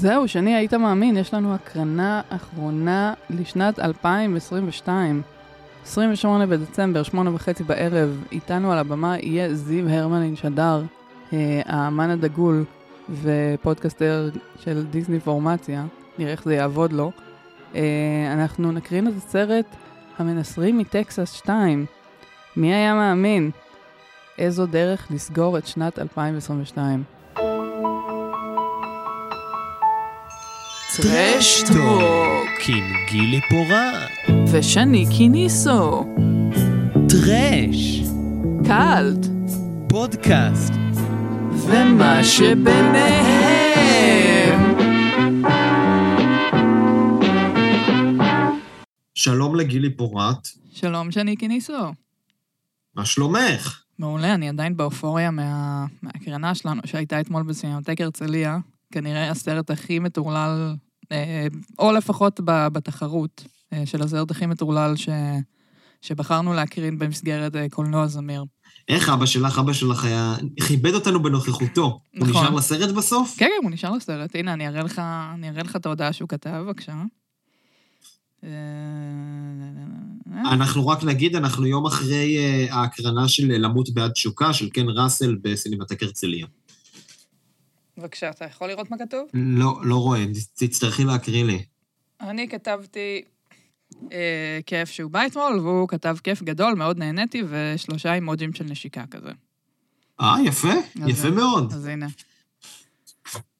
זהו, שני, היית מאמין, יש לנו הקרנה אחרונה לשנת 2022. 28 בדצמבר, שמונה וחצי בערב, איתנו על הבמה יהיה זיו הרמלין שדר, אה, האמן הדגול ופודקאסטר של דיסני פורמציה, נראה איך זה יעבוד לו. אה, אנחנו נקרין את הסרט המנסרים מטקסס 2. מי היה מאמין? איזו דרך לסגור את שנת 2022. טרשטוק עם גילי פורט. ושני קיניסו. טרש. קאלט. פודקאסט. ומה שביניהם. שלום לגילי פורט, שלום, שני קיניסו. מה שלומך? מעולה, אני עדיין באופוריה מה... מהקרנה שלנו שהייתה אתמול בסינמטק הרצליה. כנראה הסרט הכי מטורלל, או לפחות בתחרות אה, של הסרט הכי מטורלל ש... שבחרנו להקרין במסגרת אה, קולנוע זמיר. איך אבא שלך, אבא שלך היה... כיבד אותנו בנוכחותו. הוא נכון. נשאר לסרט בסוף? כן, כן, הוא נשאר לסרט. הנה, אני אראה לך, אני אראה לך את ההודעה שהוא כתב, בבקשה. אה, אנחנו רק נגיד, אנחנו יום אחרי אה, ההקרנה של למות בעד תשוקה, של קן ראסל בסינמטק הרצליה. בבקשה, אתה יכול לראות מה כתוב? לא, לא רואה, תצטרכי להקריא לי. אני כתבתי אה, כיף שהוא בא אתמול, והוא כתב כיף גדול, מאוד נהניתי, ושלושה אימוג'ים של נשיקה כזה. אה, יפה, אז יפה מאוד. אז הנה,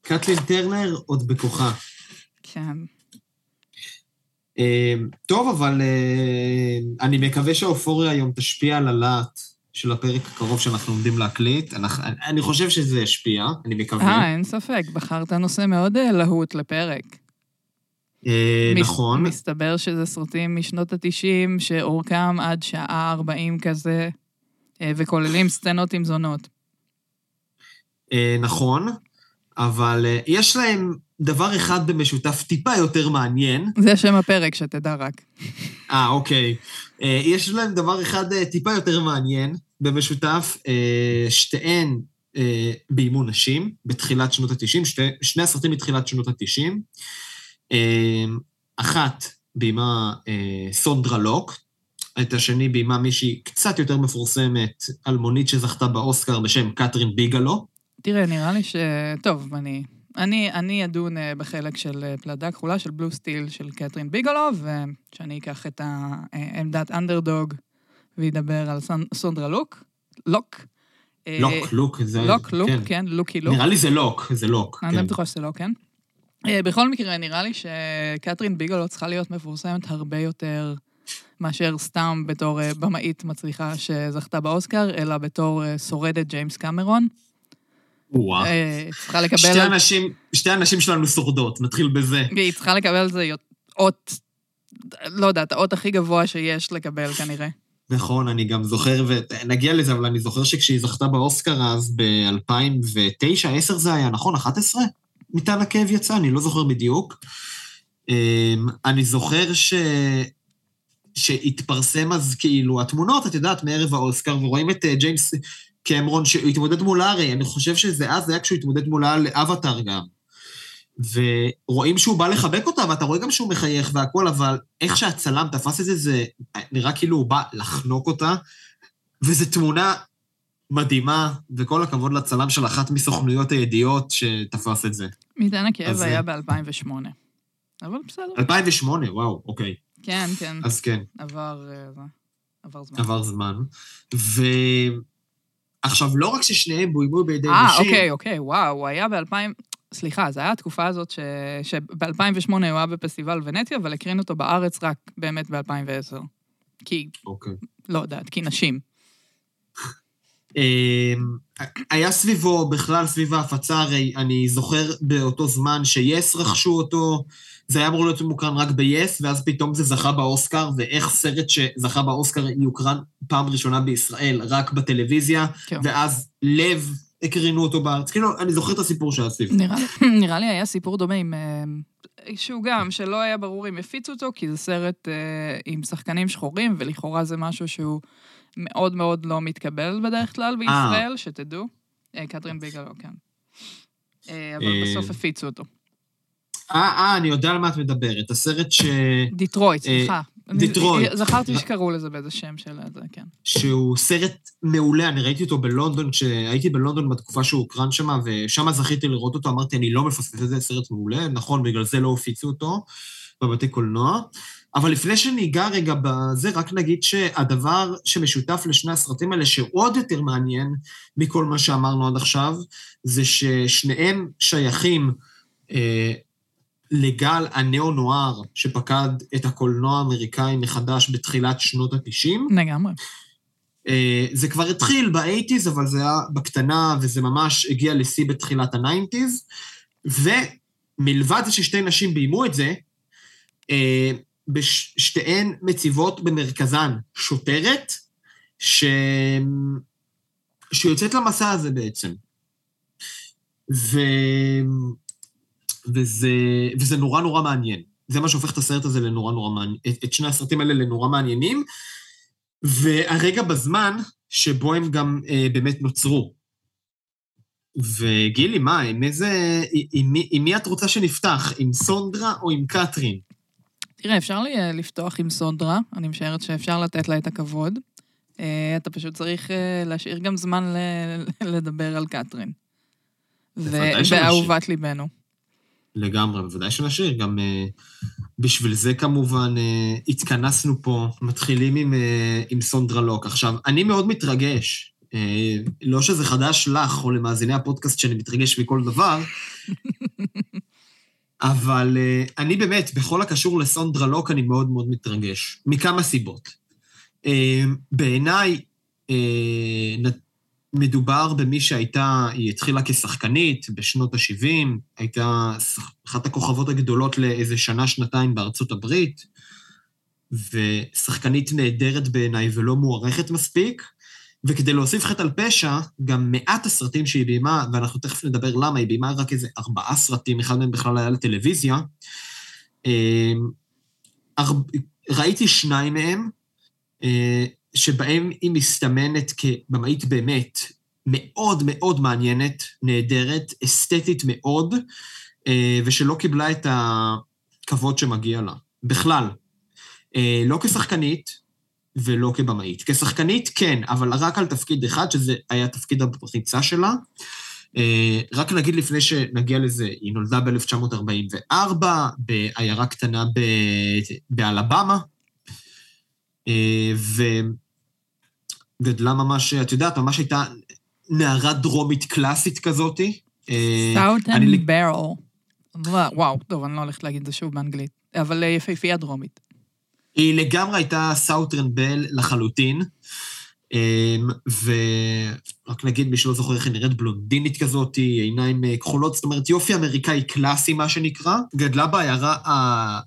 קטלין טרנר עוד בכוחה. כן. אה, טוב, אבל אה, אני מקווה שהאופוריה היום תשפיע על הלהט של הפרק הקרוב שאנחנו עומדים להקליט. אנחנו- אני- חושב שזה ישפיע, אני מקווה. אה, אין ספק, בחרת נושא מאוד אה, להוט לפרק. אה, מס- נכון. מסתבר שזה סרטים משנות ה-90, שאורכם עד שעה 40 כזה, אה, וכוללים סצנות עם זונות. אה, נכון, אבל אה, יש להם דבר אחד במשותף טיפה יותר מעניין. זה שם הפרק, שתדע רק. אה, אוקיי. אה, יש להם דבר אחד טיפה יותר מעניין במשותף. אה, שתיהן אה, ביימו נשים בתחילת שנות ה-90, שתי, שני הסרטים מתחילת שנות ה-90. אה, אחת ביימה סונדרה לוק, את השני ביימה מישהי קצת יותר מפורסמת, אלמונית שזכתה באוסקר בשם קתרין ביגלו. תראה, נראה לי ש... טוב, אני... אני, אני אדון בחלק של פלדה כחולה של בלו סטיל של קתרין ביגלו, ושאני אקח את העמדת אנדרדוג וידבר על סונדרה לוק. לוק. אה, לוק, לוק, זה... לוק, לוק, כן. כן, לוקי לוק. נראה לי זה לוק, זה לוק. אני כן. לא בטוחה שזה לא, כן. אה, בכל מקרה, נראה לי שקתרין ביגלו צריכה להיות מפורסמת הרבה יותר מאשר סתם בתור אה, במאית מצליחה שזכתה באוסקר, אלא בתור שורדת ג'יימס קמרון. וואו. צריכה לקבל... שתי אנשים, שתי אנשים שלנו שורדות, נתחיל בזה. היא צריכה לקבל על זה אות, לא יודעת, האות הכי גבוה שיש לקבל כנראה. נכון, אני גם זוכר, ונגיע לזה, אבל אני זוכר שכשהיא זכתה באוסקר אז ב-2009, 10 זה היה, נכון? 11? מטען הכאב יצא, אני לא זוכר בדיוק. אמ, אני זוכר ש... שהתפרסם אז כאילו התמונות, את יודעת, מערב האוסקר, ורואים את אה, ג'יימס קמרון שהתמודד מולה, הרי אני חושב שזה אז היה כשהוא התמודד מולה לאבטאר גם. ורואים שהוא בא לחבק אותה, ואתה רואה גם שהוא מחייך והכל, אבל איך שהצלם תפס את זה, זה נראה כאילו הוא בא לחנוק אותה, וזו תמונה מדהימה, וכל הכבוד לצלם של אחת מסוכנויות הידיעות שתפס את זה. מטען הכאב אז, היה אה, ב-2008. אבל בסדר. 2008, וואו, אוקיי. כן, כן, אז כן, עבר אה. עבר זמן. עבר זמן. ו... עכשיו, לא רק ששניהם בוימו בידי אה, נשים, אוקיי, אוקיי, וואו, הוא היה ב-2000... סליחה, זו הייתה התקופה הזאת ש... שב-2008 הוא היה בפסטיבל ונציה, אבל הקרינו אותו בארץ רק באמת ב-2010. כי, אוקיי. לא יודעת, כי נשים. אמ, היה סביבו, בכלל סביב ההפצה, הרי אני זוכר באותו זמן שיס רכשו אותו, זה היה אמור להיות מוקרן רק ביס, ואז פתאום זה זכה באוסקר, ואיך סרט שזכה באוסקר יוקרן פעם ראשונה בישראל רק בטלוויזיה, כן. ואז לב הקרינו אותו בארץ. כאילו, אני זוכר את הסיפור שהיה סביב. נראה, לי היה סיפור דומה עם... אה, שהוא גם, שלא היה ברור אם יפיצו אותו, כי זה סרט אה, עם שחקנים שחורים, ולכאורה זה משהו שהוא מאוד מאוד לא מתקבל בדרך כלל בישראל, שתדעו. אה, קתרין ביגלו, כן. אה, אבל אה, בסוף הפיצו אותו. אה, אה, אני יודע על מה את מדברת. הסרט ש... דיטרויט, אה, סליחה. דיטרויט. זכרתי שקראו לזה באיזה שם של זה, כן. שהוא סרט מעולה, אני ראיתי אותו בלונדון, כשהייתי בלונדון בתקופה שהוא הוקרן שם, ושם זכיתי לראות אותו, אמרתי, אני לא מפספס את זה, סרט מעולה, נכון, בגלל זה לא הפיצו אותו בבתי קולנוע. אבל לפני שניגע רגע בזה, רק נגיד שהדבר שמשותף לשני הסרטים האלה, שעוד יותר מעניין מכל מה שאמרנו עד עכשיו, זה ששניהם שייכים אה, לגל הנאו-נואר שפקד את הקולנוע האמריקאי מחדש בתחילת שנות ה-90. לגמרי. אה, זה כבר התחיל ב eighties, אבל זה היה בקטנה, וזה ממש הגיע לשיא בתחילת ה nineties. ומלבד זה ששתי נשים ביימו את זה, אה, שתיהן מציבות במרכזן שוטרת, ש... שיוצאת למסע הזה בעצם. ו... וזה, וזה נורא נורא מעניין. זה מה שהופך את הסרט הזה לנורא נורא מעניין, את, את שני הסרטים האלה לנורא מעניינים, והרגע בזמן שבו הם גם אה, באמת נוצרו. וגילי, מה, עם איזה... עם מי, עם מי את רוצה שנפתח? עם סונדרה או עם קטרין? תראה, אפשר לי אה, לפתוח עם סונדרה, אני משערת שאפשר לתת לה את הכבוד. אה, אתה פשוט צריך אה, להשאיר גם זמן ל- לדבר על קתרין. שנשאיר. ואהובת ליבנו. לגמרי, בוודאי שנשאיר. גם אה, בשביל זה כמובן אה, התכנסנו פה, מתחילים עם, אה, עם סונדרה לוק. עכשיו, אני מאוד מתרגש. אה, לא שזה חדש לך או למאזיני הפודקאסט שאני מתרגש מכל דבר, אבל אה, אני באמת, בכל הקשור לסונדרה לוק, אני מאוד מאוד מתרגש. מכמה סיבות. אה, בעיניי, נ- מדובר במי שהייתה, היא התחילה כשחקנית בשנות ה-70, הייתה אחת הכוכבות הגדולות לאיזה שנה-שנתיים בארצות הברית, ושחקנית נהדרת בעיניי ולא מוערכת מספיק. וכדי להוסיף חטא על פשע, גם מעט הסרטים שהיא ביימה, ואנחנו תכף נדבר למה, היא ביימה רק איזה ארבעה סרטים, אחד מהם בכלל היה לטלוויזיה. אה, ראיתי שניים מהם, אה, שבהם היא מסתמנת כבמאית באמת מאוד מאוד מעניינת, נהדרת, אסתטית מאוד, אה, ושלא קיבלה את הכבוד שמגיע לה. בכלל. אה, לא כשחקנית ולא כבמאית. כשחקנית, כן, אבל רק על תפקיד אחד, שזה היה תפקיד הפריצה שלה. אה, רק נגיד לפני שנגיע לזה, היא נולדה ב-1944, בעיירה קטנה ב- באלבמה, וגדלה ממש, את יודעת, ממש הייתה נערה דרומית קלאסית כזאתי. אה, southern- belle. וואו, טוב, אני לא הולכת להגיד את זה שוב באנגלית. אבל אה, יפהפייה דרומית. היא לגמרי הייתה southern belle לחלוטין. אמ, ורק נגיד, מי שלא זוכר איך היא נראית בלונדינית כזאת, עיניים אה, כחולות, זאת אומרת, יופי אמריקאי קלאסי, מה שנקרא. גדלה בעיירה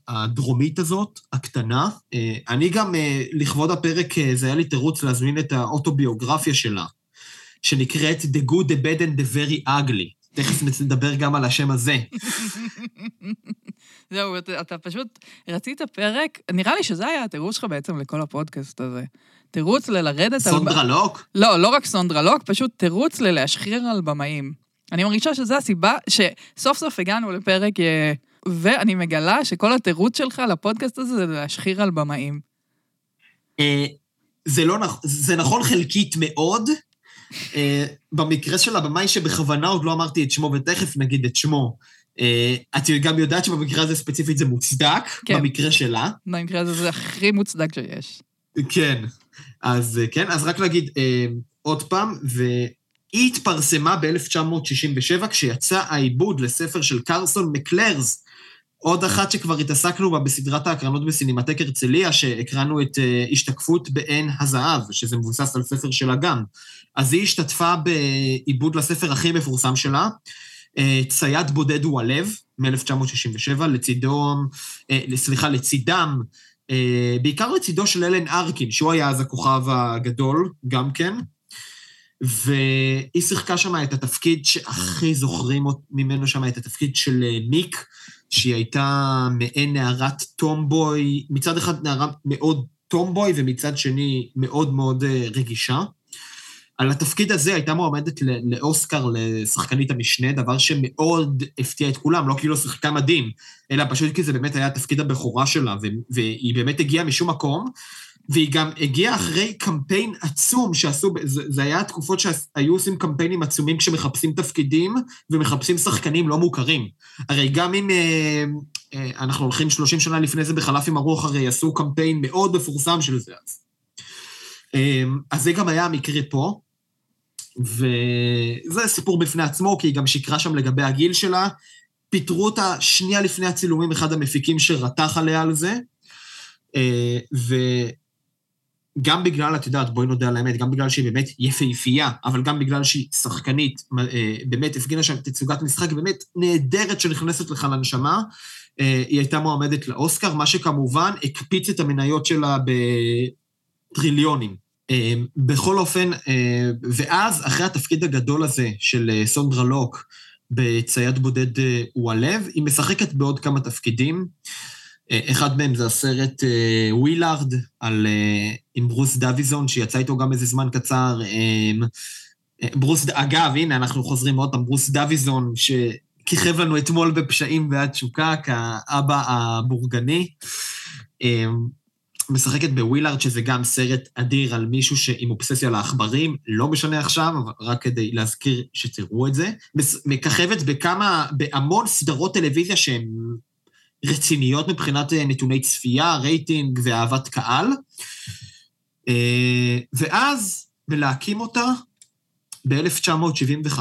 הדרומית הזאת, הקטנה. אה, אני גם, אה, לכבוד הפרק, זה היה לי תירוץ להזמין את האוטוביוגרפיה שלה, שנקראת The Good, The Bad and The Very Ugly. תכף נדבר גם על השם הזה. זהו, אתה, אתה פשוט רצית פרק, נראה לי שזה היה התירוץ שלך בעצם לכל הפודקאסט הזה. תירוץ ללרדת על... סונדרה לוק? לא, לא רק סונדרה לוק, פשוט תירוץ ללהשחיר על במאים. אני מרגישה שזו הסיבה שסוף סוף הגענו לפרק, אה, ואני מגלה שכל התירוץ שלך לפודקאסט הזה זה להשחיר על במאים. אה, זה לא נכון, זה נכון חלקית מאוד. אה, במקרה של הבמאי שבכוונה עוד לא אמרתי את שמו, ותכף נגיד את שמו, את גם יודעת שבמקרה הזה ספציפית זה מוצדק, כן. במקרה שלה. במקרה הזה זה הכי מוצדק שיש. כן. אז אה, כן, אז רק נגיד אה, עוד פעם, והיא התפרסמה ב-1967 כשיצא העיבוד לספר של קרסון מקלרס, עוד אחת שכבר התעסקנו בה בסדרת ההקרנות בסינמטק הרצליה, שהקרנו את אה, השתקפות בעין הזהב, שזה מבוסס על ספר שלה גם. אז היא השתתפה בעיבוד לספר הכי מפורסם שלה, אה, צייד בודד הוא הלב, מ-1967, לצידו, אה, סליחה, לצידם, אה, בעיקר לצידו של אלן ארקין, שהוא היה אז הכוכב הגדול, גם כן. והיא שיחקה שם את התפקיד שהכי זוכרים ממנו שם, את התפקיד של אה, ניק, שהיא הייתה מעין נערת טומבוי, מצד אחד נערה מאוד טומבוי, ומצד שני מאוד מאוד אה, רגישה. על התפקיד הזה הייתה מועמדת לאוסקר לשחקנית המשנה, דבר שמאוד הפתיע את כולם, לא כי לא שיחקה מדהים, אלא פשוט כי זה באמת היה תפקיד הבכורה שלה, והיא באמת הגיעה משום מקום, והיא גם הגיעה אחרי קמפיין עצום שעשו, זה, זה היה תקופות שהיו עושים קמפיינים עצומים כשמחפשים תפקידים ומחפשים שחקנים לא מוכרים. הרי גם אם אה, אה, אנחנו הולכים 30 שנה לפני זה בחלף עם הרוח, הרי עשו קמפיין מאוד מפורסם של זה אז. אה, אז זה גם היה המקרה פה, וזה סיפור בפני עצמו, כי היא גם שיקרה שם לגבי הגיל שלה. פיטרו אותה שנייה לפני הצילומים, אחד המפיקים שרתח עליה על זה. אה, וגם בגלל, את יודעת, בואי נודה על האמת, גם בגלל שהיא באמת יפהפייה, אבל גם בגלל שהיא שחקנית, אה, באמת הפגינה שם תצוגת משחק באמת נהדרת שנכנסת לך לנשמה, אה, היא הייתה מועמדת לאוסקר, מה שכמובן הקפיץ את המניות שלה בטריליונים. בכל אופן, ואז, אחרי התפקיד הגדול הזה של סונדרה לוק בצייד בודד הוא הלב, היא משחקת בעוד כמה תפקידים. אחד מהם זה הסרט ווילארד, על, עם ברוס דוויזון, שיצא איתו גם איזה זמן קצר. ברוס, אגב, הנה, אנחנו חוזרים עוד פעם, ברוס דוויזון, שכיכב לנו אתמול בפשעים ועד תשוקה, כאבא הבורגני. משחקת בווילארד, שזה גם סרט אדיר על מישהו שעם אובססיה לעכברים, לא משנה עכשיו, אבל רק כדי להזכיר שתראו את זה. מככבת בכמה, בהמון סדרות טלוויזיה שהן רציניות מבחינת נתוני צפייה, רייטינג ואהבת קהל. ואז, ומלהקים אותה ב-1975,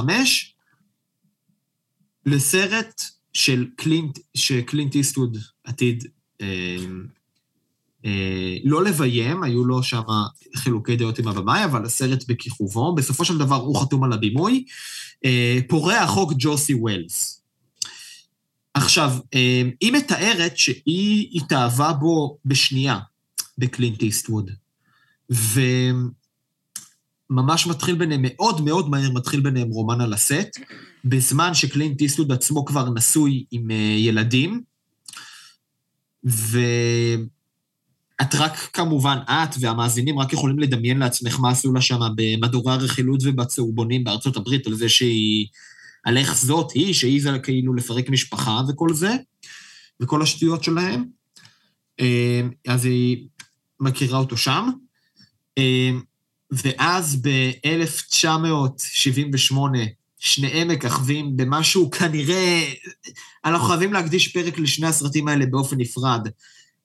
לסרט של קלינט, שקלינט איסטווד עתיד לא לביים, היו לו שם חילוקי דעות עם הבמאי, אבל הסרט בכיכובו, בסופו של דבר הוא חתום על הבימוי, פורע החוק ג'וסי ווילס. עכשיו, היא מתארת שהיא התאהבה בו בשנייה, בקלינט איסטווד, וממש מתחיל ביניהם, מאוד מאוד מהר מתחיל ביניהם רומן על הסט, בזמן שקלינט איסטווד עצמו כבר נשוי עם ילדים, ו... את רק כמובן, את והמאזינים רק יכולים לדמיין לעצמך מה עשו לה שם במדורי הרכילות ובצהובונים בארצות הברית, על זה שהיא, על איך זאת היא, שהעיזה כאילו לפרק משפחה וכל זה, וכל השטויות שלהם. אז היא מכירה אותו שם. ואז ב-1978, שניהם מככבים במשהו כנראה, אנחנו חייבים להקדיש פרק לשני הסרטים האלה באופן נפרד.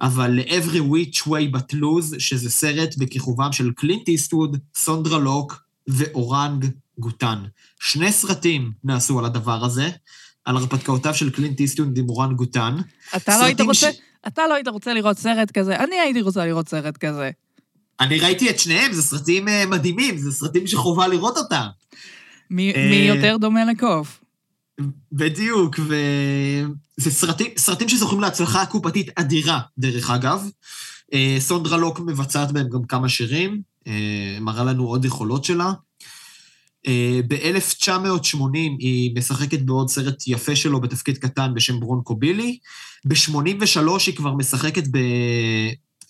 אבל ל-Every Which Way But Loose, שזה סרט בכיכובם של קלינט איסטווד, סונדרה לוק ואורנגאוטן. שני סרטים נעשו על הדבר הזה, על הרפתקאותיו של קלינט איסטווד עם אורנגאוטן. אתה לא היית רוצה, ש... אתה לא היית רוצה לראות סרט כזה, אני הייתי רוצה לראות סרט כזה. אני ראיתי את שניהם, זה סרטים מדהימים, זה סרטים שחובה לראות אותם. מי, מי יותר דומה לקוף? בדיוק, וזה סרטים, סרטים שזוכים להצלחה קופתית אדירה, דרך אגב. סונדרה לוק מבצעת בהם גם כמה שירים, מראה לנו עוד יכולות שלה. ב-1980 היא משחקת בעוד סרט יפה שלו בתפקיד קטן בשם ברונקו בילי. ב-83 היא כבר משחקת ב...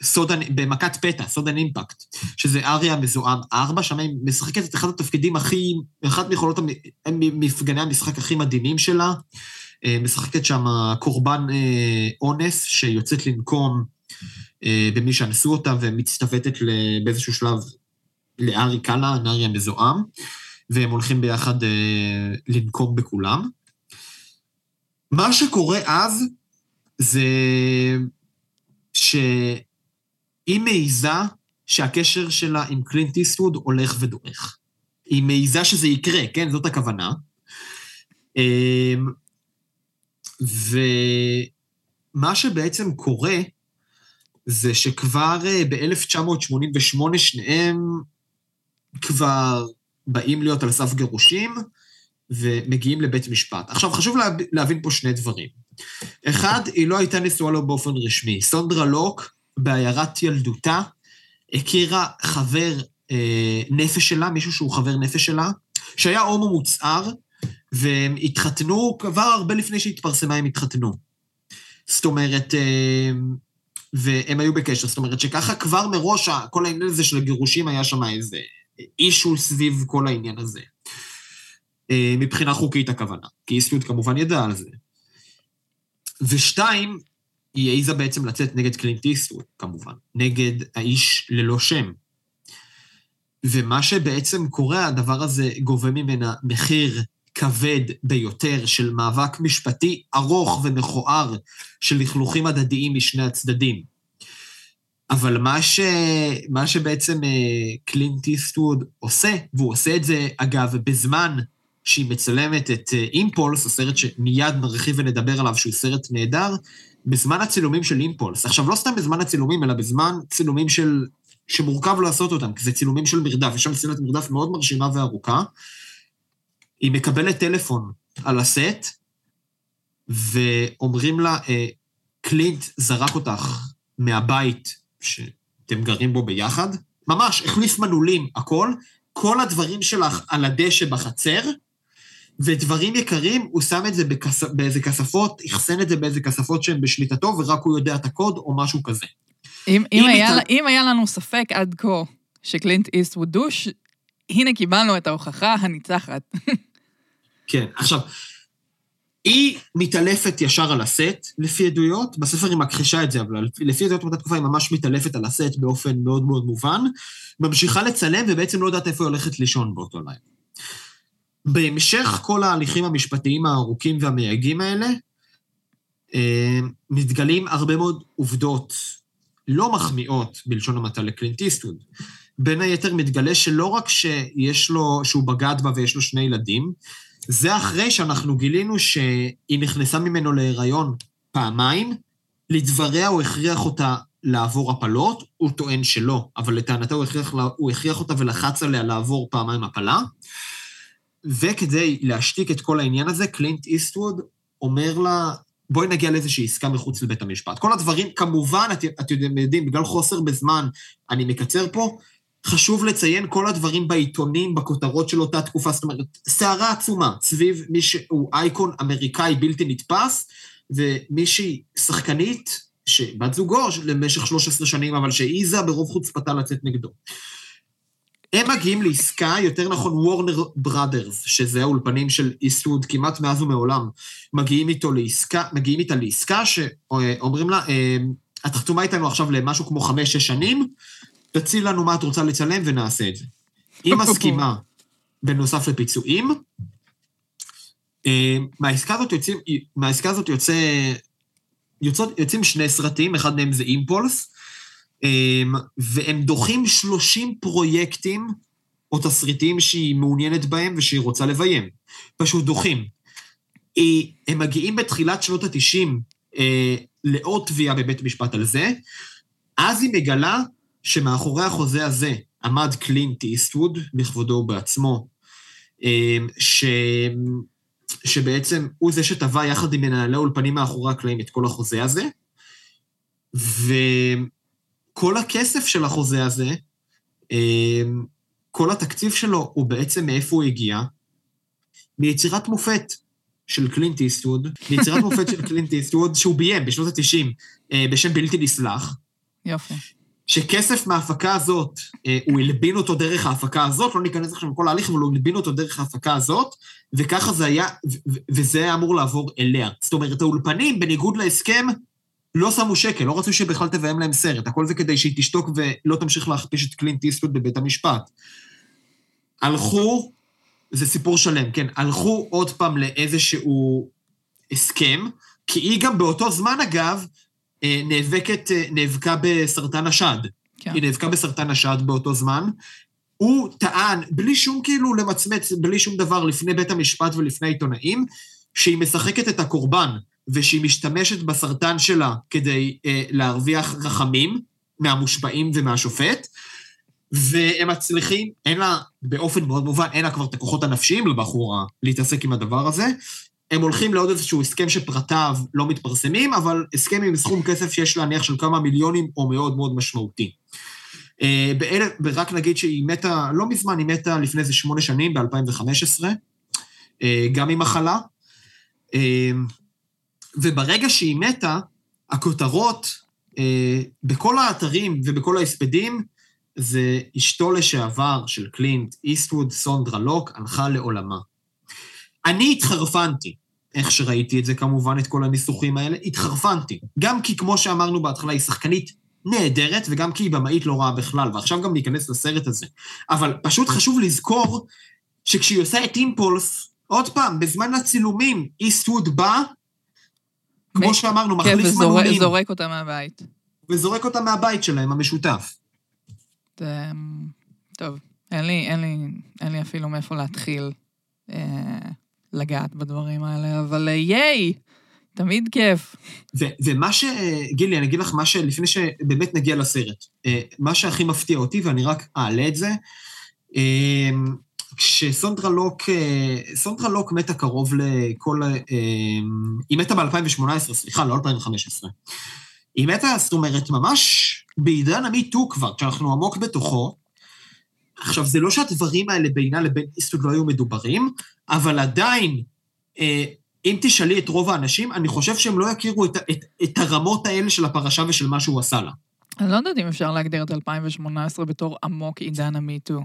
סודן, במכת פתע, סודן אימפקט, שזה אריה מזוהם ארבע, שם היא משחקת את אחד התפקידים הכי, אחת מיכולות מפגני המשחק הכי מדהימים שלה. משחקת שם קורבן אונס שיוצאת לנקום במי שאנסו אותה ומצטוותת באיזשהו שלב לארי קאלה, נארי המזוהם, והם הולכים ביחד לנקום בכולם. מה שקורה אז זה ש... היא מעיזה שהקשר שלה עם קלינט איסטווד הולך ודועך. היא מעיזה שזה יקרה, כן? זאת הכוונה. ומה שבעצם קורה, זה שכבר ב-1988 שניהם כבר באים להיות על סף גירושים ומגיעים לבית משפט. עכשיו, חשוב להבין פה שני דברים. אחד, היא לא הייתה נשואה לו באופן רשמי. סונדרה לוק, בעיירת ילדותה, הכירה חבר אה, נפש שלה, מישהו שהוא חבר נפש שלה, שהיה הומו מוצהר, והם התחתנו, כבר הרבה לפני שהתפרסמה הם התחתנו. זאת אומרת, אה, והם היו בקשר, זאת אומרת שככה כבר מראש, כל העניין הזה של הגירושים היה שם איזה אישו סביב כל העניין הזה. אה, מבחינה חוקית הכוונה, כי איסטווד כמובן ידע על זה. ושתיים, היא העיזה בעצם לצאת נגד קלינט איסטווד, כמובן, נגד האיש ללא שם. ומה שבעצם קורה, הדבר הזה גובה ממנה מחיר כבד ביותר של מאבק משפטי ארוך ומכוער של לכלוכים הדדיים משני הצדדים. אבל מה, ש... מה שבעצם אה, קלינט איסטווד עושה, והוא עושה את זה, אגב, בזמן שהיא מצלמת את אה, אימפולס, הסרט שמיד נרחיב ונדבר עליו, שהוא סרט נהדר, בזמן הצילומים של אימפולס. עכשיו, לא סתם בזמן הצילומים, אלא בזמן צילומים של... שמורכב לעשות אותם, כי זה צילומים של מרדף, יש שם סצנת מרדף מאוד מרשימה וארוכה. היא מקבלת טלפון על הסט, ואומרים לה, אה, קלינט זרק אותך מהבית שאתם גרים בו ביחד, ממש החליף מנעולים, הכל, כל הדברים שלך על הדשא בחצר, ודברים יקרים, הוא שם את זה בכס... באיזה כספות, אחסן את זה באיזה כספות שהן בשליטתו, ורק הוא יודע את הקוד או משהו כזה. אם, אם, אם, היה, מת... אם היה לנו ספק עד כה שקלינט איסט הוא דוש, הנה קיבלנו את ההוכחה הניצחת. כן, עכשיו, היא מתעלפת ישר על הסט, לפי עדויות, בספר היא מכחישה את זה, אבל לפי עדויות באותה תקופה היא ממש מתעלפת על הסט באופן מאוד מאוד מובן, ממשיכה לצלם ובעצם לא יודעת איפה היא הולכת לישון באותו לילה. בהמשך כל ההליכים המשפטיים הארוכים והמייגעים האלה, אה, מתגלים הרבה מאוד עובדות לא מחמיאות, בלשון המעטה, לקלינט איסטווד. בין היתר מתגלה שלא רק שיש לו, שהוא בגד בה ויש לו שני ילדים, זה אחרי שאנחנו גילינו שהיא נכנסה ממנו להיריון פעמיים, לדבריה הוא הכריח אותה לעבור הפלות, הוא טוען שלא, אבל לטענתו הוא הכריח, הוא הכריח אותה ולחץ עליה לעבור פעמיים הפלה. וכדי להשתיק את כל העניין הזה, קלינט איסטווד אומר לה, בואי נגיע לאיזושהי עסקה מחוץ לבית המשפט. כל הדברים, כמובן, את, את יודעים, בגלל חוסר בזמן, אני מקצר פה, חשוב לציין כל הדברים בעיתונים, בכותרות של אותה תקופה, זאת אומרת, סערה עצומה סביב מי שהוא אייקון אמריקאי בלתי נתפס, ומישהי שחקנית, שבת זוגו למשך 13 שנים, אבל שהעיזה ברוב חוצפתה לצאת נגדו. הם מגיעים לעסקה, יותר נכון וורנר בראדרס, שזה האולפנים של איסטווד כמעט מאז ומעולם, מגיעים איתו לעסקה, מגיעים איתה לעסקה שאומרים לה, את חתומה איתנו עכשיו למשהו כמו חמש-שש שנים, תציעי לנו מה את רוצה לצלם ונעשה את זה. היא מסכימה, בנוסף לפיצויים. אה, מהעסקה הזאת יוצאים, מהעסקה הזאת יוצא, יוצאות, יוצאים שני סרטים, אחד מהם זה אימפולס, והם דוחים 30 פרויקטים או תסריטים שהיא מעוניינת בהם ושהיא רוצה לביים. פשוט דוחים. הם מגיעים בתחילת שנות ה-90 אה, לעוד תביעה בבית משפט על זה, אז היא מגלה שמאחורי החוזה הזה עמד קלינט איסטווד, בכבודו ובעצמו, אמ, ש... שבעצם הוא זה שטבע יחד עם מנהלי אולפנים מאחורי הקלעים את כל החוזה הזה, וכל הכסף של החוזה הזה, אמ, כל התקציב שלו הוא בעצם מאיפה הוא הגיע? מיצירת מופת של קלינט איסטווד, מיצירת מופת של קלינט איסטווד שהוא ביים בשנות ה-90 אה, בשם בלתי נסלח. יופי. שכסף מההפקה הזאת, אה, הוא הלבין אותו דרך ההפקה הזאת, לא ניכנס עכשיו לכל ההליך, אבל הוא הלבין אותו דרך ההפקה הזאת, וככה זה היה, וזה היה אמור לעבור אליה. זאת אומרת, האולפנים, בניגוד להסכם, לא שמו שקל, לא רצו שבכלל תביים להם סרט, הכל זה כדי שהיא תשתוק ולא תמשיך להכפיש את קלינט איסטוד בבית המשפט. הלכו, זה סיפור שלם, כן, הלכו עוד פעם לאיזשהו הסכם, כי היא גם באותו זמן, אגב, אה, נאבקת, אה, נאבקה בסרטן השד. כן. היא נאבקה בסרטן השד באותו זמן. הוא טען, בלי שום כאילו למצמץ, בלי שום דבר, לפני בית המשפט ולפני העיתונאים, שהיא משחקת את הקורבן, ושהיא משתמשת בסרטן שלה כדי אה, להרוויח רחמים מהמושפעים ומהשופט, והם מצליחים, אין לה, באופן מאוד מובן, אין לה כבר את הכוחות הנפשיים לבחורה להתעסק עם הדבר הזה, הם הולכים לעוד איזשהו הסכם שפרטיו לא מתפרסמים, אבל הסכם עם סכום כסף שיש להניח של כמה מיליונים או מאוד מאוד משמעותי. אה, ורק נגיד שהיא מתה, לא מזמן, היא מתה לפני איזה שמונה שנים, ב-2015, אה, גם עם מחלה. אה, וברגע שהיא מתה, הכותרות בכל האתרים ובכל ההספדים זה אשתו לשעבר של קלינט, איסטווד סונדרה לוק, הלכה לעולמה. אני התחרפנתי, איך שראיתי את זה כמובן, את כל הניסוחים האלה, התחרפנתי. גם כי, כמו שאמרנו בהתחלה, היא שחקנית נהדרת, וגם כי היא במאית לא רעה בכלל, ועכשיו גם ניכנס לסרט הזה. אבל פשוט חשוב לזכור שכשהיא עושה את אימפולס, עוד פעם, בזמן הצילומים, איסטווד בא, כמו מ- שאמרנו, כן, מחליף מנעולים, וזורק אותה מהבית. וזורק אותה מהבית שלהם, המשותף. זה... טוב, אין לי, אין לי, אין לי אפילו מאיפה להתחיל אה, לגעת בדברים האלה, אבל אה, ייי! תמיד כיף. ו- ומה ש... גילי, אני אגיד לך מה ש... לפני שבאמת נגיע לסרט. אה, מה שהכי מפתיע אותי, ואני רק אעלה את זה, אה, כשסונדרה לוק, אה, סונדרה לוק מתה קרוב לכל... אה, היא מתה ב-2018, סליחה, לא 2015. היא מתה, זאת אומרת, ממש בעידן המיטו כבר, כשאנחנו עמוק בתוכו. עכשיו, זה לא שהדברים האלה בינה לבין איסטוד לא היו מדוברים, אבל עדיין, אה, אם תשאלי את רוב האנשים, אני חושב שהם לא יכירו את, את, את הרמות האלה של הפרשה ושל מה שהוא עשה לה. אני לא יודעת אם אפשר להגדיר את 2018 בתור עמוק עידן המיטו.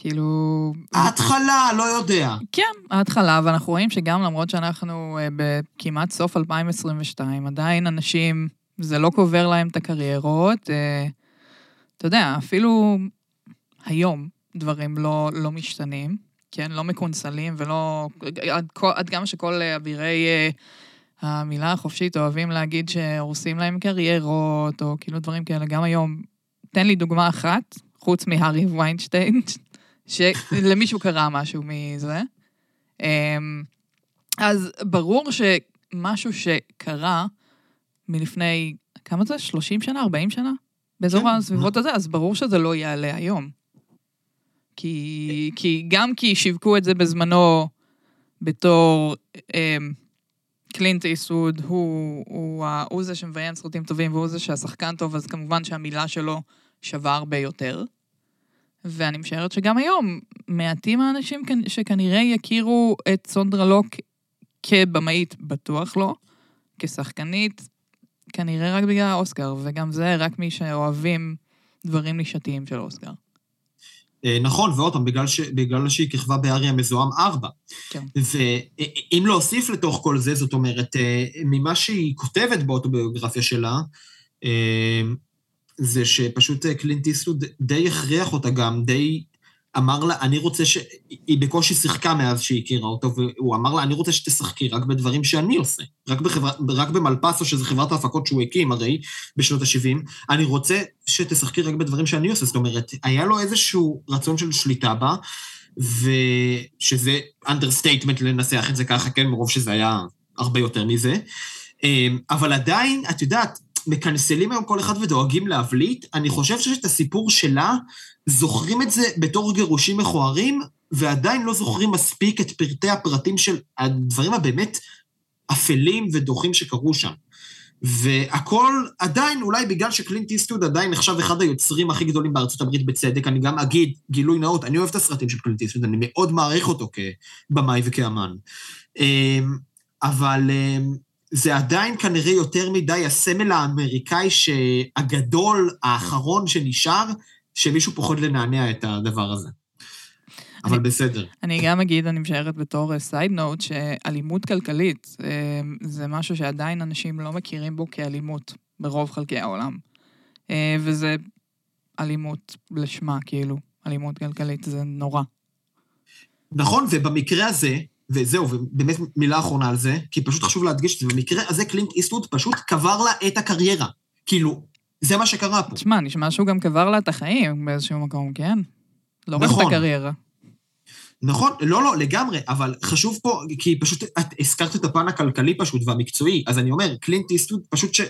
כאילו... ההתחלה, לא יודע. כן, ההתחלה, ואנחנו רואים שגם למרות שאנחנו אה, בכמעט סוף 2022, עדיין אנשים, זה לא קובר להם את הקריירות. אה, אתה יודע, אפילו היום דברים לא, לא משתנים, כן? לא מקונסלים ולא... עד, עד כמה שכל אבירי אה, המילה החופשית אוהבים להגיד שהורסים להם קריירות, או כאילו דברים כאלה, גם היום. תן לי דוגמה אחת, חוץ מהארי ויינשטיין, שלמישהו קרה משהו מזה. אמ, אז ברור שמשהו שקרה מלפני, כמה זה? 30 שנה? 40 שנה? באזור כן. הסביבות הזה, אז ברור שזה לא יעלה היום. כי, כי גם כי שיווקו את זה בזמנו בתור אמ, קלינט איסווד, הוא, הוא, הוא זה שמביים סרטים טובים והוא זה שהשחקן טוב, אז כמובן שהמילה שלו שווה הרבה יותר. ואני משערת שגם היום, מעטים האנשים כנ- שכנראה יכירו את סונדרה לוק כבמאית, בטוח לא, כשחקנית, כנראה רק בגלל האוסקר, וגם זה רק מי שאוהבים דברים נישתיים של אוסקר. אה, נכון, ועוד פעם, בגלל, ש... בגלל שהיא כיכבה בארי המזוהם 4. כן. ואם להוסיף לתוך כל זה, זאת אומרת, אה, ממה שהיא כותבת באוטוביוגרפיה שלה, אה, זה שפשוט אה, קלינט איסטווד די הכריח אותה גם, די אמר לה, אני רוצה ש... היא בקושי שיחקה מאז שהיא הכירה אותו, והוא אמר לה, אני רוצה שתשחקי רק בדברים שאני עושה. רק, בחברה, רק במלפסו, שזו חברת ההפקות שהוא הקים הרי, בשנות ה-70, אני רוצה שתשחקי רק בדברים שאני עושה. זאת אומרת, היה לו איזשהו רצון של שליטה בה, ושזה understatement לנסח את זה ככה, כן, מרוב שזה היה הרבה יותר מזה. אמ, אבל עדיין, את יודעת, מקנסלים היום כל אחד ודואגים להבליט, אני חושב שאת הסיפור שלה, זוכרים את זה בתור גירושים מכוערים, ועדיין לא זוכרים מספיק את פרטי הפרטים של הדברים הבאמת אפלים ודוחים שקרו שם. והכל עדיין, אולי בגלל שקלינט איסטוד עדיין נחשב אחד היוצרים הכי גדולים בארצות הברית בצדק, אני גם אגיד, גילוי נאות, אני אוהב את הסרטים של קלינט איסטוד, אני מאוד מעריך אותו כבמאי וכאמן. אמ, אבל אמ, זה עדיין כנראה יותר מדי הסמל האמריקאי הגדול, האחרון שנשאר, שמישהו פוחד לנענע את הדבר הזה. אבל אני- בסדר. אני גם אגיד, אני משערת בתור סייד נוט, שאלימות כלכלית אה, זה משהו שעדיין אנשים לא מכירים בו כאלימות ברוב חלקי העולם. אה, וזה אלימות לשמה, כאילו, אלימות כלכלית, זה נורא. נכון, ובמקרה הזה, וזהו, ובאמת מילה אחרונה על זה, כי פשוט חשוב להדגיש את זה, במקרה הזה קלינט איסטווד פשוט קבר לה את הקריירה. כאילו, זה מה שקרה פה. תשמע, נשמע שהוא גם קבר לה את החיים באיזשהו מקום, כן? לא רק את נכון. הקריירה. נכון, לא, לא, לגמרי, אבל חשוב פה, כי פשוט את הזכרת את הפן הכלכלי פשוט והמקצועי, אז אני אומר, קלינט איסטווד פשוט ש...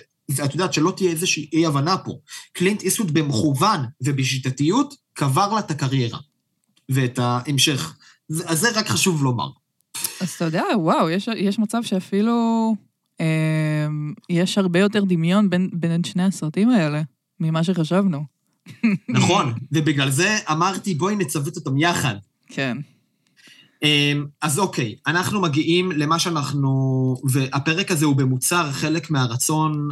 את יודעת שלא תהיה איזושהי אי-הבנה פה. קלינט איסטווד במכוון ובשיטתיות קבר לה את הקריירה ואת ההמשך. אז זה רק חשוב לומר. אז אתה יודע, וואו, יש, יש מצב שאפילו אה, יש הרבה יותר דמיון בין, בין שני הסרטים האלה, ממה שחשבנו. נכון, ובגלל זה אמרתי, בואי נצוות אותם יחד. כן. אמ, אז אוקיי, אנחנו מגיעים למה שאנחנו... והפרק הזה הוא במוצר חלק מהרצון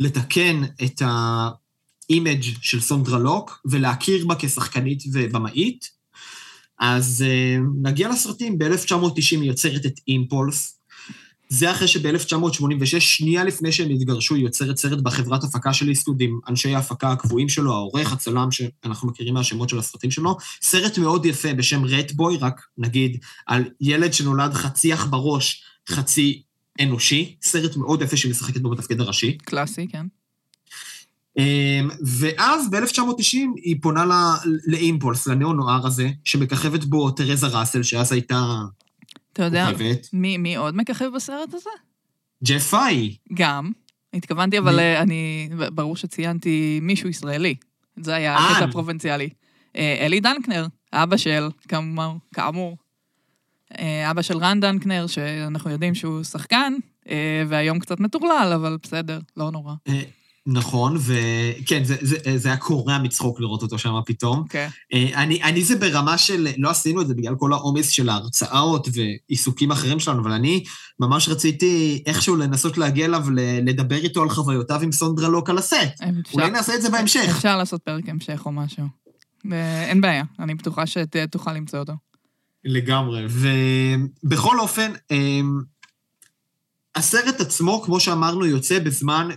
לתקן את, ה image של סונדרה לוק ולהכיר בה כשחקנית ובמאית. אז אה, נגיע לסרטים, ב-1990 היא יוצרת את Impulse. זה אחרי שב-1986, שנייה לפני שהם התגרשו, היא יוצרת סרט בחברת הפקה של איסטווד עם אנשי ההפקה הקבועים שלו, העורך, הצלם, שאנחנו מכירים מהשמות של הסרטים שלו. סרט מאוד יפה בשם Ratboy, רק נגיד, על ילד שנולד חצי עכברוש, חצי אנושי. סרט מאוד יפה שהיא משחקת בו בתפקיד הראשי. קלאסי, כן. אמ, ואז ב-1990 היא פונה לאימפולס, לניאו-נוער הזה, שמככבת בו תרזה ראסל, שאז הייתה אתה יודע. מי, מי עוד מככב בסרט הזה? ג'ף פאי. גם. התכוונתי, אבל מי? אה, אני, ברור שציינתי מישהו ישראלי. זה היה אה. הקטע הפרובינציאלי. אה, אלי דנקנר, אבא של, כאמור, כאמור, אבא של רן דנקנר, שאנחנו יודעים שהוא שחקן, והיום קצת מטורלל, אבל בסדר, לא נורא. אה, נכון, וכן, זה, זה, זה היה קורע מצחוק לראות אותו שם פתאום. אוקיי. אה, אני, אני זה ברמה של, לא עשינו את זה בגלל כל העומס של ההרצאות ועיסוקים אחרים שלנו, אבל אני ממש רציתי איכשהו לנסות להגיע אליו, לדבר איתו על חוויותיו עם סונדרה לוק על הסט. אפשר- אולי נעשה את זה בהמשך. אפשר לעשות פרק המשך או משהו. אה, אין בעיה, אני בטוחה שתוכל למצוא אותו. לגמרי. ובכל אופן, הסרט עצמו, כמו שאמרנו, יוצא בזמן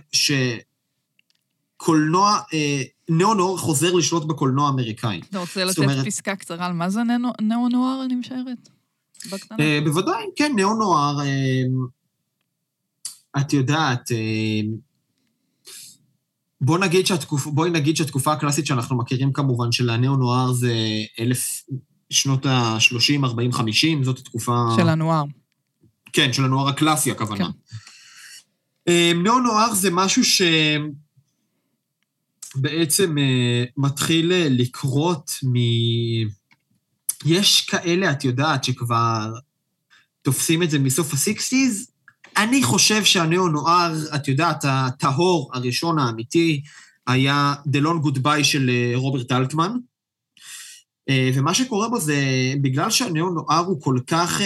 שקולנוע, אה, ניאו-נוער חוזר לשלוט בקולנוע האמריקאי. אתה רוצה לתת אומרת- פסקה קצרה על מה זה ניאו- ניאו-נוער, אני משערת? אה, בוודאי, כן, ניאו-נוער, אמ, את יודעת, אמ, בוא נגיד שהתקופ... בואי נגיד שהתקופה הקלאסית שאנחנו מכירים כמובן של הניאו-נוער זה אלף שנות ה-30, 40, 50, זאת התקופה... של הנוער. כן, של הנוער הקלאסי, הכוונה. כן. אה, ניאו-נוער זה משהו שבעצם אה, מתחיל אה, לקרות מ... יש כאלה, את יודעת, שכבר תופסים את זה מסוף ה-60's. אני חושב שהניאו-נואר, את יודעת, הטהור הראשון האמיתי, היה The Long Goodbye של אה, רוברט אלטמן. ומה שקורה בו זה, בגלל שהניאו-נואר הוא כל כך,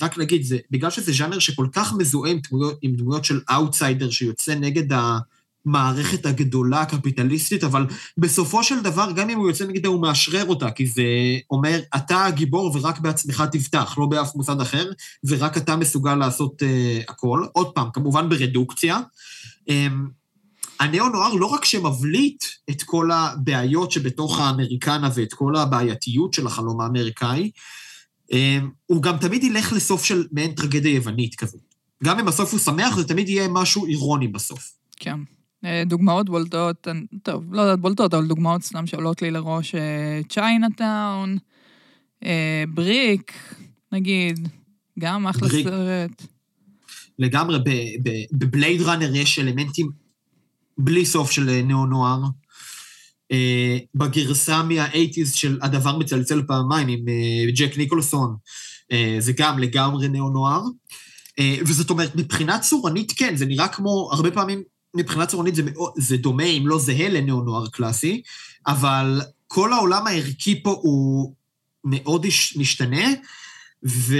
רק נגיד, זה, בגלל שזה ז'אנר שכל כך מזוהה עם דמויות, עם דמויות של אאוטסיידר שיוצא נגד המערכת הגדולה הקפיטליסטית, אבל בסופו של דבר, גם אם הוא יוצא נגדה, הוא מאשרר אותה, כי זה אומר, אתה הגיבור ורק בעצמך תבטח, לא באף מוסד אחר, ורק אתה מסוגל לעשות uh, הכל. עוד פעם, כמובן ברדוקציה. Um, הניאו-נוער לא רק שמבליט את כל הבעיות שבתוך האמריקנה ואת כל הבעייתיות של החלום האמריקאי, אמ, הוא גם תמיד ילך לסוף של מעין טרגדיה יוונית כזאת. גם אם בסוף הוא שמח, זה תמיד יהיה משהו אירוני בסוף. כן. אה, דוגמאות בולטות, אני- טוב, לא יודעת בולטות, אבל דוגמאות סתם שעולות לי לראש, Chinatown, Brick, נגיד, גם אחלה Brick. סרט. לגמרי, ב Blade Runner יש אלמנטים בלי סוף של אה, ניאו-נואר. אה, בגרסה מה-80's של הדוור מצלצל פעמיים עם אה, ג'ק ניקולסון, אה, זה גם לגמרי ניאו-נואר. אה, וזאת אומרת, מבחינה צורנית כן, זה נראה כמו, הרבה פעמים מבחינה צורנית זה, זה דומה, אם לא זהה לניאו-נוער קלאסי, אבל כל העולם הערכי פה הוא מאוד משתנה, ו...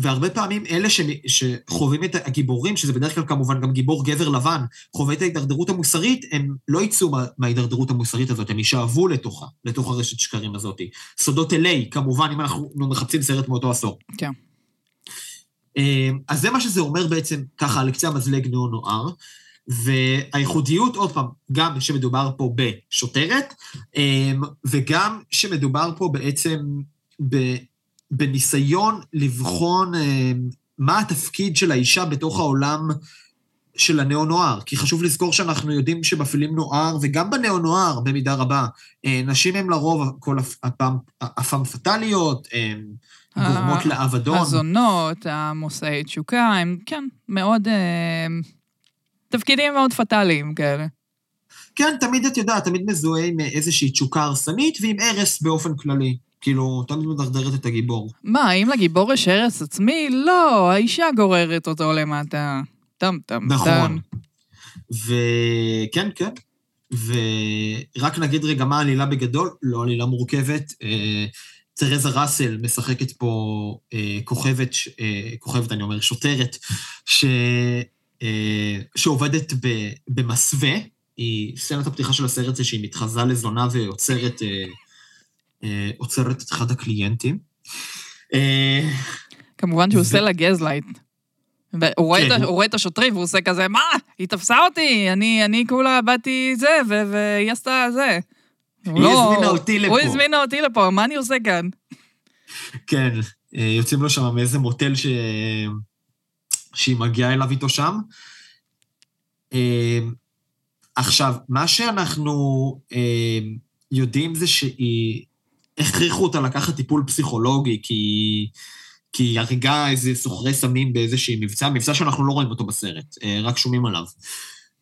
והרבה פעמים אלה ש... שחווים את הגיבורים, שזה בדרך כלל כמובן גם גיבור גבר לבן, חווה את ההידרדרות המוסרית, הם לא יצאו מה- מההידרדרות המוסרית הזאת, הם יישאבו לתוכה, לתוך הרשת שקרים הזאת. סודות אליי, כמובן, אם אנחנו מחפשים סרט מאותו עשור. כן. אה, אז זה מה שזה אומר בעצם, ככה, על קצה המזלג ניאו-נוער. והייחודיות, עוד פעם, גם שמדובר פה בשוטרת, אה, וגם שמדובר פה בעצם. בניסיון לבחון אה, מה התפקיד של האישה בתוך העולם של הנאו-נוער. כי חשוב לזכור שאנחנו יודעים שבפילים נוער, וגם בנאו-נוער במידה רבה, אה, נשים הן לרוב כל הפ- הפעם, הפעם פטאליות, הן גורמות לאבדון. הזונות, המושאי תשוקה, הם, כן, מאוד... אה, תפקידים מאוד פטאליים כאלה. כן, תמיד את יודעת, תמיד מזוהה עם איזושהי תשוקה הרסנית ועם הרס באופן כללי. כאילו, תמיד מדרדרת את הגיבור. מה, האם לגיבור יש הרס עצמי? לא, האישה גוררת אותו למטה. טם טם טם. נכון. וכן, כן. ורק נגיד רגע מה העלילה בגדול, לא עלילה מורכבת. אה, תרזה ראסל משחקת פה אה, כוכבת, אה, כוכבת, אני אומר, שוטרת, ש, אה, שעובדת ב, במסווה. היא, סצנת הפתיחה של הסרט זה שהיא מתחזה לזונה ועוצרת אה, אה, עוצרת את אחד הקליינטים. אה, כמובן שהוא עושה לה gaslight. הוא רואה, כן, את, רואה את השוטרים והוא עושה כזה, מה? היא תפסה אותי, אני, אני כולה באתי זה, והיא עשתה זה. היא הזמינה אותי לפה. הוא הזמינה אותי לפה, מה אני עושה כאן? כן, אה, יוצאים לו שם מאיזה מוטל ש... שהיא מגיעה אליו איתו שם. אה, עכשיו, מה שאנחנו אה, יודעים זה שהיא... הכריחו אותה לקחת טיפול פסיכולוגי, כי, כי היא הרגה איזה סוחרי סמים באיזשהי מבצע, מבצע שאנחנו לא רואים אותו בסרט, אה, רק שומעים עליו.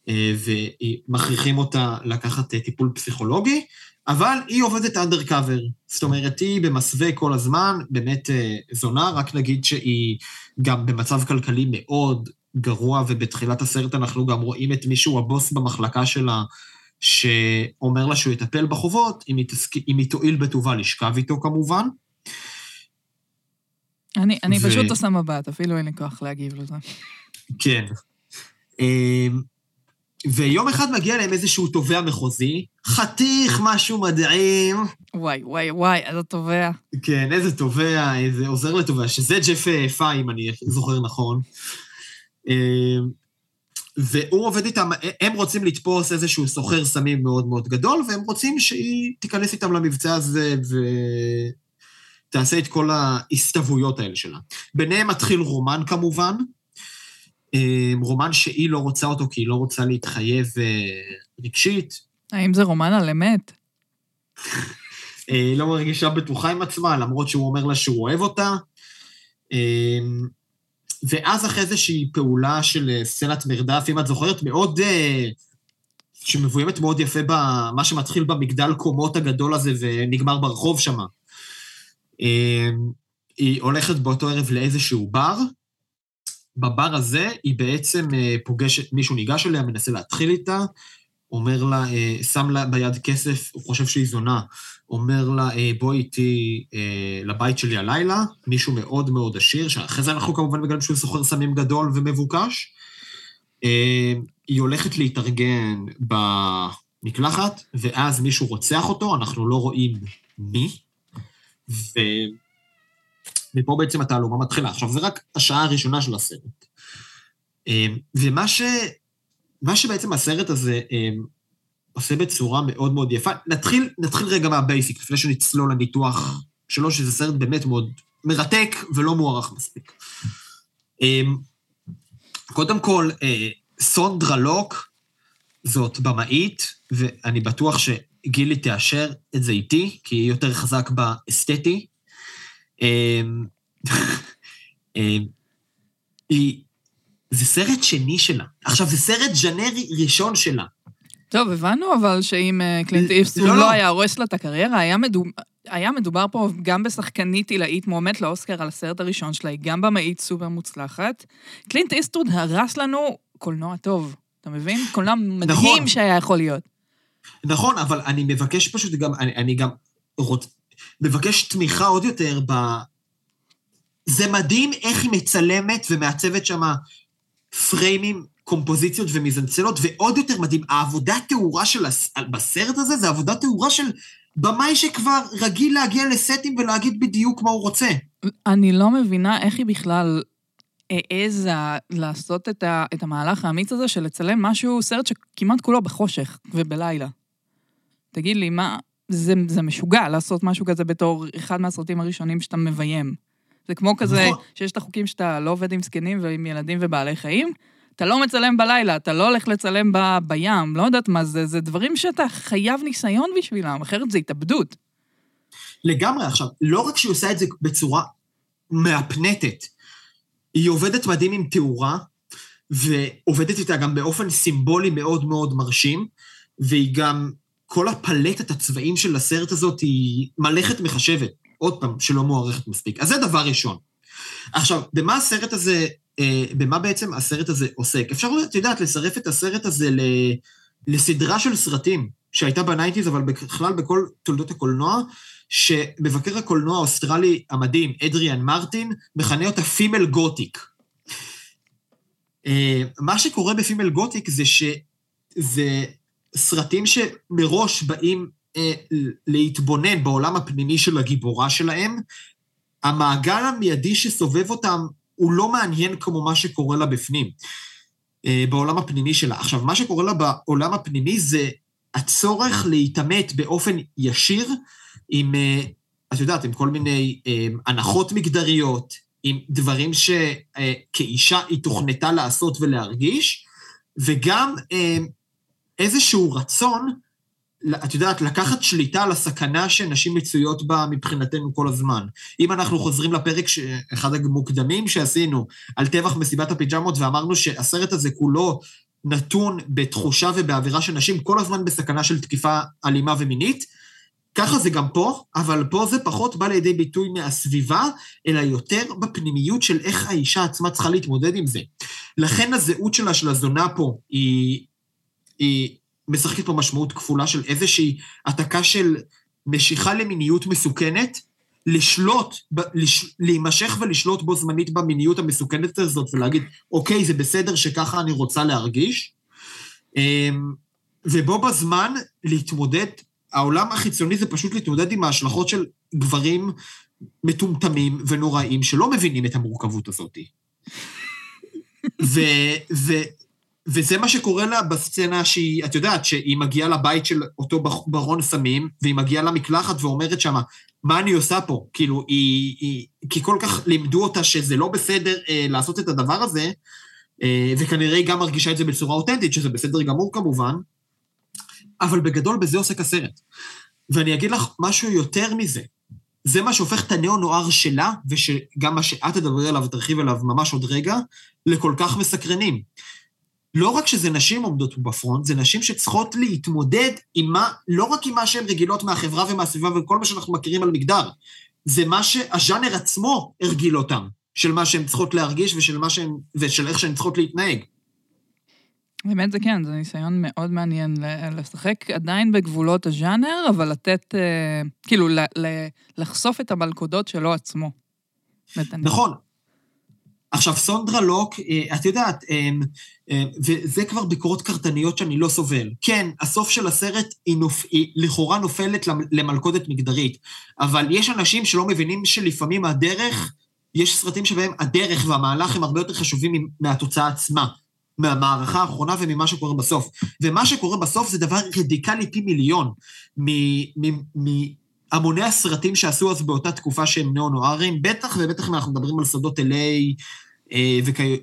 ומכריחים אותה לקחת טיפול פסיכולוגי, אבל היא עובדת אנדרקאבר. זאת אומרת, היא במסווה כל הזמן, באמת אה, זונה, רק נגיד שהיא גם במצב כלכלי מאוד גרוע, ובתחילת הסרט אנחנו גם רואים את מישהו, הבוס במחלקה שלה, שאומר לה שהוא יטפל בחובות, אם היא, תסק... אם היא תואיל בטובה לשכב איתו כמובן. אני, אני ו- פשוט עושה מבט, אפילו אין לי כוח להגיב לזה. כן. ויום אחד מגיע להם איזשהו תובע מחוזי, חתיך, משהו מדהים. וואי, וואי, וואי, אז התובע. כן, איזה תובע, איזה עוזר לתובע, שזה ג'ף אה, פיי, אם אני זוכר נכון. אמ, והוא עובד איתם, הם רוצים לתפוס איזשהו סוחר סמים מאוד מאוד גדול, והם רוצים שהיא תיכנס איתם למבצע הזה ותעשה את כל ההסתוויות האלה שלה. ביניהם מתחיל רומן כמובן, רומן שהיא לא רוצה אותו כי היא לא רוצה להתחייב אה, רגשית, האם זה רומן על אמת? אה, היא לא מרגישה בטוחה עם עצמה, למרות שהוא אומר לה שהוא אוהב אותה. אה, ואז אחרי איזושהי פעולה של אה, סצנת מרדף, אם את זוכרת, מאוד... אה, שמבוימת מאוד יפה במה שמתחיל במגדל קומות הגדול הזה ונגמר ברחוב שם. היא הולכת באותו ערב לאיזשהו בר. בבר הזה היא בעצם אה, פוגשת, מישהו ניגש אליה, מנסה להתחיל איתה, אומר לה, אה, שם לה ביד כסף, הוא חושב שהיא זונה, אומר לה, אה, בואי איתי לבית שלי הלילה, מישהו מאוד מאוד עשיר, שאחרי זה אנחנו כמובן מגלים שהוא סוחר סמים גדול ומבוקש. היא הולכת להתארגן במקלחת, ואז מישהו רוצח אותו, אנחנו לא רואים מי, ו... מפה בעצם התעלומה מתחילה. עכשיו, זה רק השעה הראשונה של הסרט. אה, ומה ש... מה שבעצם הסרט הזה אה, עושה בצורה מאוד מאוד יפה, נתחיל, נתחיל רגע מהבייסיק, לפני שנצלול לניתוח שלו, שזה סרט באמת מאוד מרתק ולא מוערך מספיק. אה, קודם כל, אה, סונדרה לוק זאת במאית, ואני בטוח שגילי תאשר את זה איתי, כי היא יותר חזק באסתטי. אה, היא... זה סרט שני שלה. עכשיו, זה סרט ז'נרי ראשון שלה. טוב, הבנו אבל שאם אה, קלינט איסטווד לא, לא לא. היה הורס לה את הקריירה, היה מדובר... היה מדובר פה גם בשחקנית עילאית מועמדת לאוסקר על הסרט הראשון שלה, היא גם במאית סופר מוצלחת. קלינט איסטרוד הרס לנו קולנוע טוב, אתה מבין? קולנוע מדהים נכון. שהיה יכול להיות. נכון, אבל אני מבקש פשוט גם, אני, אני גם רוצ... מבקש תמיכה עוד יותר ב... זה מדהים איך היא מצלמת ומעצבת שם פריימים, קומפוזיציות ומיזנצלות, ועוד יותר מדהים, העבודת תאורה של הס... בסרט הזה זה עבודת תאורה של במאי שכבר רגיל להגיע לסטים ולהגיד בדיוק מה הוא רוצה. אני לא מבינה איך היא בכלל העזה לעשות את, ה, את המהלך האמיץ הזה של לצלם משהו, סרט שכמעט כולו בחושך ובלילה. תגיד לי, מה... זה, זה משוגע לעשות משהו כזה בתור אחד מהסרטים הראשונים שאתה מביים. זה כמו כזה נכון. שיש את החוקים שאתה לא עובד עם זקנים ועם ילדים ובעלי חיים, אתה לא מצלם בלילה, אתה לא הולך לצלם ב, בים, לא יודעת מה זה, זה דברים שאתה חייב ניסיון בשבילם, אחרת זה התאבדות. לגמרי. עכשיו, לא רק שהיא עושה את זה בצורה מהפנטת, היא עובדת מדהים עם תאורה, ועובדת איתה גם באופן סימבולי מאוד מאוד מרשים, והיא גם, כל הפלטת הצבעים של הסרט הזאת היא מלאכת מחשבת, עוד פעם, שלא מוערכת מספיק. אז זה דבר ראשון. עכשיו, במה הסרט הזה, אה, במה בעצם הסרט הזה עוסק? אפשר, את יודעת, לצרף את הסרט הזה לסדרה של סרטים שהייתה ב nineties, אבל בכלל בכל תולדות הקולנוע, שמבקר הקולנוע האוסטרלי המדהים, אדריאן מרטין, מכנה אותה female gothic. אה, מה שקורה ב female gothic זה שזה סרטים שמראש באים אה, להתבונן בעולם הפנימי של הגיבורה שלהם, המעגל המיידי שסובב אותם הוא לא מעניין כמו מה שקורה לה בפנים, אה, בעולם הפנימי שלה. עכשיו, מה שקורה לה בעולם הפנימי זה הצורך להתעמת באופן ישיר עם, אה, את יודעת, עם כל מיני אה, הנחות מגדריות, עם דברים שכאישה היא תוכנתה לעשות ולהרגיש, וגם איזשהו רצון, את יודעת, לקחת שליטה על הסכנה שנשים מצויות בה מבחינתנו כל הזמן. אם אנחנו חוזרים לפרק, ש... אחד המוקדמים שעשינו, על טבח מסיבת הפיג'מות, ואמרנו שהסרט הזה כולו נתון בתחושה ובאווירה של נשים כל הזמן בסכנה של תקיפה אלימה ומינית. ככה זה גם פה, אבל פה זה פחות בא לידי ביטוי מהסביבה, אלא יותר בפנימיות של איך האישה עצמה צריכה להתמודד עם זה. לכן הזהות שלה, של הזונה פה, היא, משחקת פה משמעות כפולה של איזושהי העתקה של משיכה למיניות מסוכנת, לשלוט, לש, להימשך ולשלוט בו זמנית במיניות המסוכנת הזאת ולהגיד, אוקיי, זה בסדר שככה אני רוצה להרגיש, אמ, ובו בזמן להתמודד, העולם החיצוני זה פשוט להתמודד עם ההשלכות של גברים מטומטמים ונוראים שלא מבינים את המורכבות הזאת. ו, ו, וזה מה שקורה לה בסצנה שהיא, את יודעת, שהיא מגיעה לבית של אותו ברון סמים, והיא מגיעה למקלחת ואומרת שמה, מה אני עושה פה? כאילו, היא, היא... כי כל כך לימדו אותה שזה לא בסדר אה, לעשות את הדבר הזה, אה, וכנראה היא גם מרגישה את זה בצורה אותנטית, שזה בסדר גמור כמובן, אבל בגדול בזה עוסק הסרט. ואני אגיד לך משהו יותר מזה. זה מה שהופך את הנאו-נוער שלה, ושגם מה שאת תדברי עליו ותרחיב עליו ממש עוד רגע, לכל כך מסקרנים. לא רק שזה נשים עומדות בפרונט, זה נשים שצריכות להתמודד עם מה, לא רק עם מה שהן רגילות מהחברה ומהסביבה וכל מה שאנחנו מכירים על מגדר, זה מה שהז'אנר עצמו הרגיל אותם, של מה שהן צריכות להרגיש ושל, שהן, ושל איך שהן צריכות להתנהג. באמת זה כן, זה ניסיון מאוד מעניין לשחק עדיין בגבולות הז'אנר, אבל לתת, אה, כאילו, לחשוף את המלכודות שלו עצמו. נכון, עכשיו, סונדרה לוק, אה, את יודעת, אה, אה, וזה כבר ביקורות קרטניות שאני לא סובל. כן, הסוף של הסרט היא, נופ... היא לכאורה נופלת למלכודת מגדרית, אבל יש אנשים שלא מבינים שלפעמים הדרך, יש סרטים שבהם הדרך והמהלך הם הרבה יותר חשובים מהתוצאה עצמה, מהמערכה האחרונה וממה שקורה בסוף. ומה שקורה בסוף זה דבר רדיקלי פי מיליון מהמוני הסרטים שעשו אז באותה תקופה שהם נאו-נוארים, בטח ובטח אם אנחנו מדברים על שדות וכ...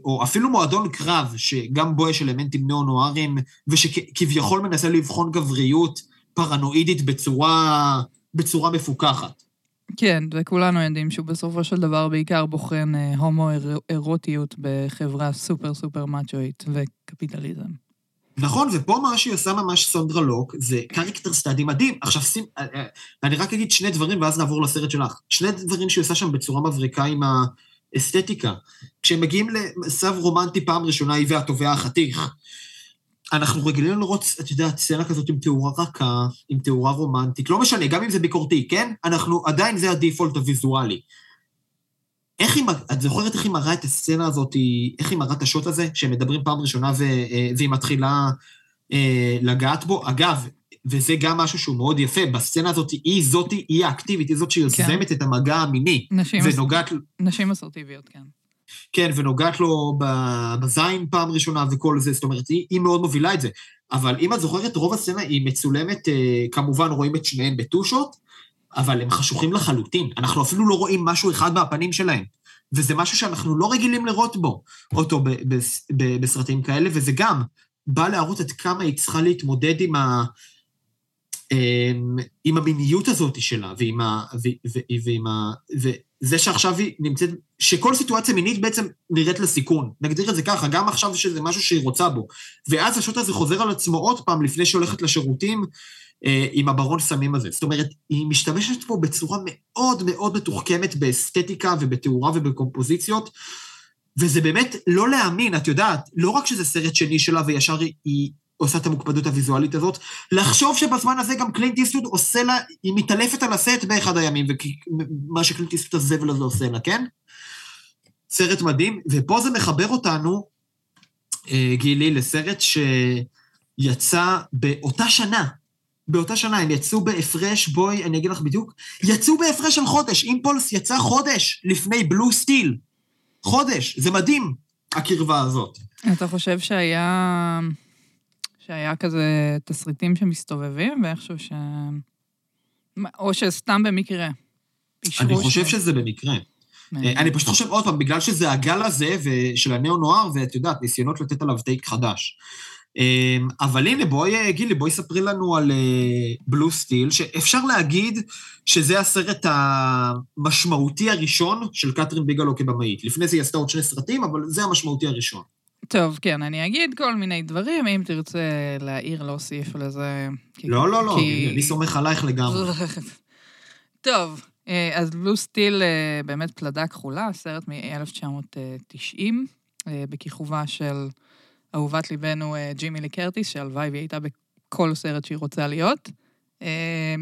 או אפילו מועדון קרב, שגם בו יש אלמנטים נאו-נוארים, ושכביכול מנסה לבחון גבריות פרנואידית בצורה, בצורה מפוקחת. כן, וכולנו יודעים שהוא בסופו של דבר בעיקר בוחן אה, הומו-אירוטיות בחברה סופר סופר מאצ'ואית וקפיטליזם. נכון, ופה מה שהיא עושה ממש סונדרה לוק, זה קריקטר סטאדי מדהים. עכשיו, שים, אה, אני רק אגיד שני דברים ואז נעבור לסרט שלך. שני דברים שהיא עושה שם בצורה מבריקה עם ה... אסתטיקה. כשהם מגיעים לסב רומנטי פעם ראשונה, היא והתובע החתיך, אנחנו רגילים לראות, את יודעת, סצנה כזאת עם תאורה רכה, עם תאורה רומנטית, לא משנה, גם אם זה ביקורתי, כן? אנחנו, עדיין זה הדיפולט הוויזואלי. איך היא, את זוכרת איך היא מראה את הסצנה הזאת, איך היא מראה את השוט הזה, שהם מדברים פעם ראשונה ו, אה, והיא מתחילה אה, לגעת בו? אגב, וזה גם משהו שהוא מאוד יפה, בסצנה הזאת היא זאת, היא האקטיבית, היא זאת שיוזמת כן. את המגע המיני. נשים, ונוגעת... נשים אסרטיביות, כן. כן, ונוגעת לו בזין פעם ראשונה וכל זה, זאת אומרת, היא, היא מאוד מובילה את זה. אבל אם את זוכרת, רוב הסצנה היא מצולמת, אה, כמובן רואים את שניהם בטושות, אבל הם חשוכים לחלוטין. אנחנו אפילו לא רואים משהו אחד מהפנים שלהם. וזה משהו שאנחנו לא רגילים לראות בו, אותו ב- ב- ב- בסרטים כאלה, וזה גם בא להראות עד כמה היא צריכה להתמודד עם ה... אמ, עם המיניות הזאת שלה, ועם ה... ו, ו, ועם ה... וזה שעכשיו היא נמצאת... שכל סיטואציה מינית בעצם נראית לסיכון. נגדיר את זה ככה, גם עכשיו שזה משהו שהיא רוצה בו. ואז השוט הזה חוזר על עצמו עוד פעם לפני שהיא הולכת לשירותים אה, עם הברון סמים הזה. זאת אומרת, היא משתמשת פה בצורה מאוד מאוד מתוחכמת באסתטיקה ובתאורה ובקומפוזיציות. וזה באמת לא להאמין, את יודעת, לא רק שזה סרט שני שלה וישר היא עושה את המוקפדות הוויזואלית הזאת, לחשוב שבזמן הזה גם קלינט איסטוד עושה לה, היא מתעלפת על הסט באחד הימים, ומה שקלינט איסטוד הזבל הזה עושה לה, כן? סרט מדהים, ופה זה מחבר אותנו, אה, גילי, לסרט ש... יצא באותה שנה. באותה שנה, הם יצאו בהפרש, בואי, אני אגיד לך בדיוק, יצאו בהפרש של חודש. אימפולס יצא חודש לפני בלו סטיל. חודש, זה מדהים, הקרבה הזאת. אתה חושב שהיה... שהיה כזה תסריטים שמסתובבים, ואיכשהו ש... או שסתם במקרה. אני חושב ש- שזה במקרה. אה, אני פשוט חושב עוד פעם, בגלל שזה הגל הזה של הנאו-נוער, ואת יודעת, ניסיונות לתת עליו טייק חדש. אה, אבל הנה, בואי, אה, גילי, בואי ספרי לנו על בלו סטיל, שאפשר להגיד שזה הסרט המשמעותי הראשון של קתרין ביגלו כבמאית. לפני זה היא עשתה עוד שני סרטים, אבל זה המשמעותי הראשון. טוב, כן, אני אגיד כל מיני דברים, אם תרצה להעיר, להוסיף לזה. כי- לא, לא, לא, אני סומך עלייך לגמרי. טוב, אה, אז Blue Steel אה, באמת פלדה כחולה, סרט מ-1990, בכיכובה של אהובת ליבנו אה, ג'ימי לי קרטיס, שהלוואי והיא הייתה בכל סרט שהיא רוצה להיות. אה,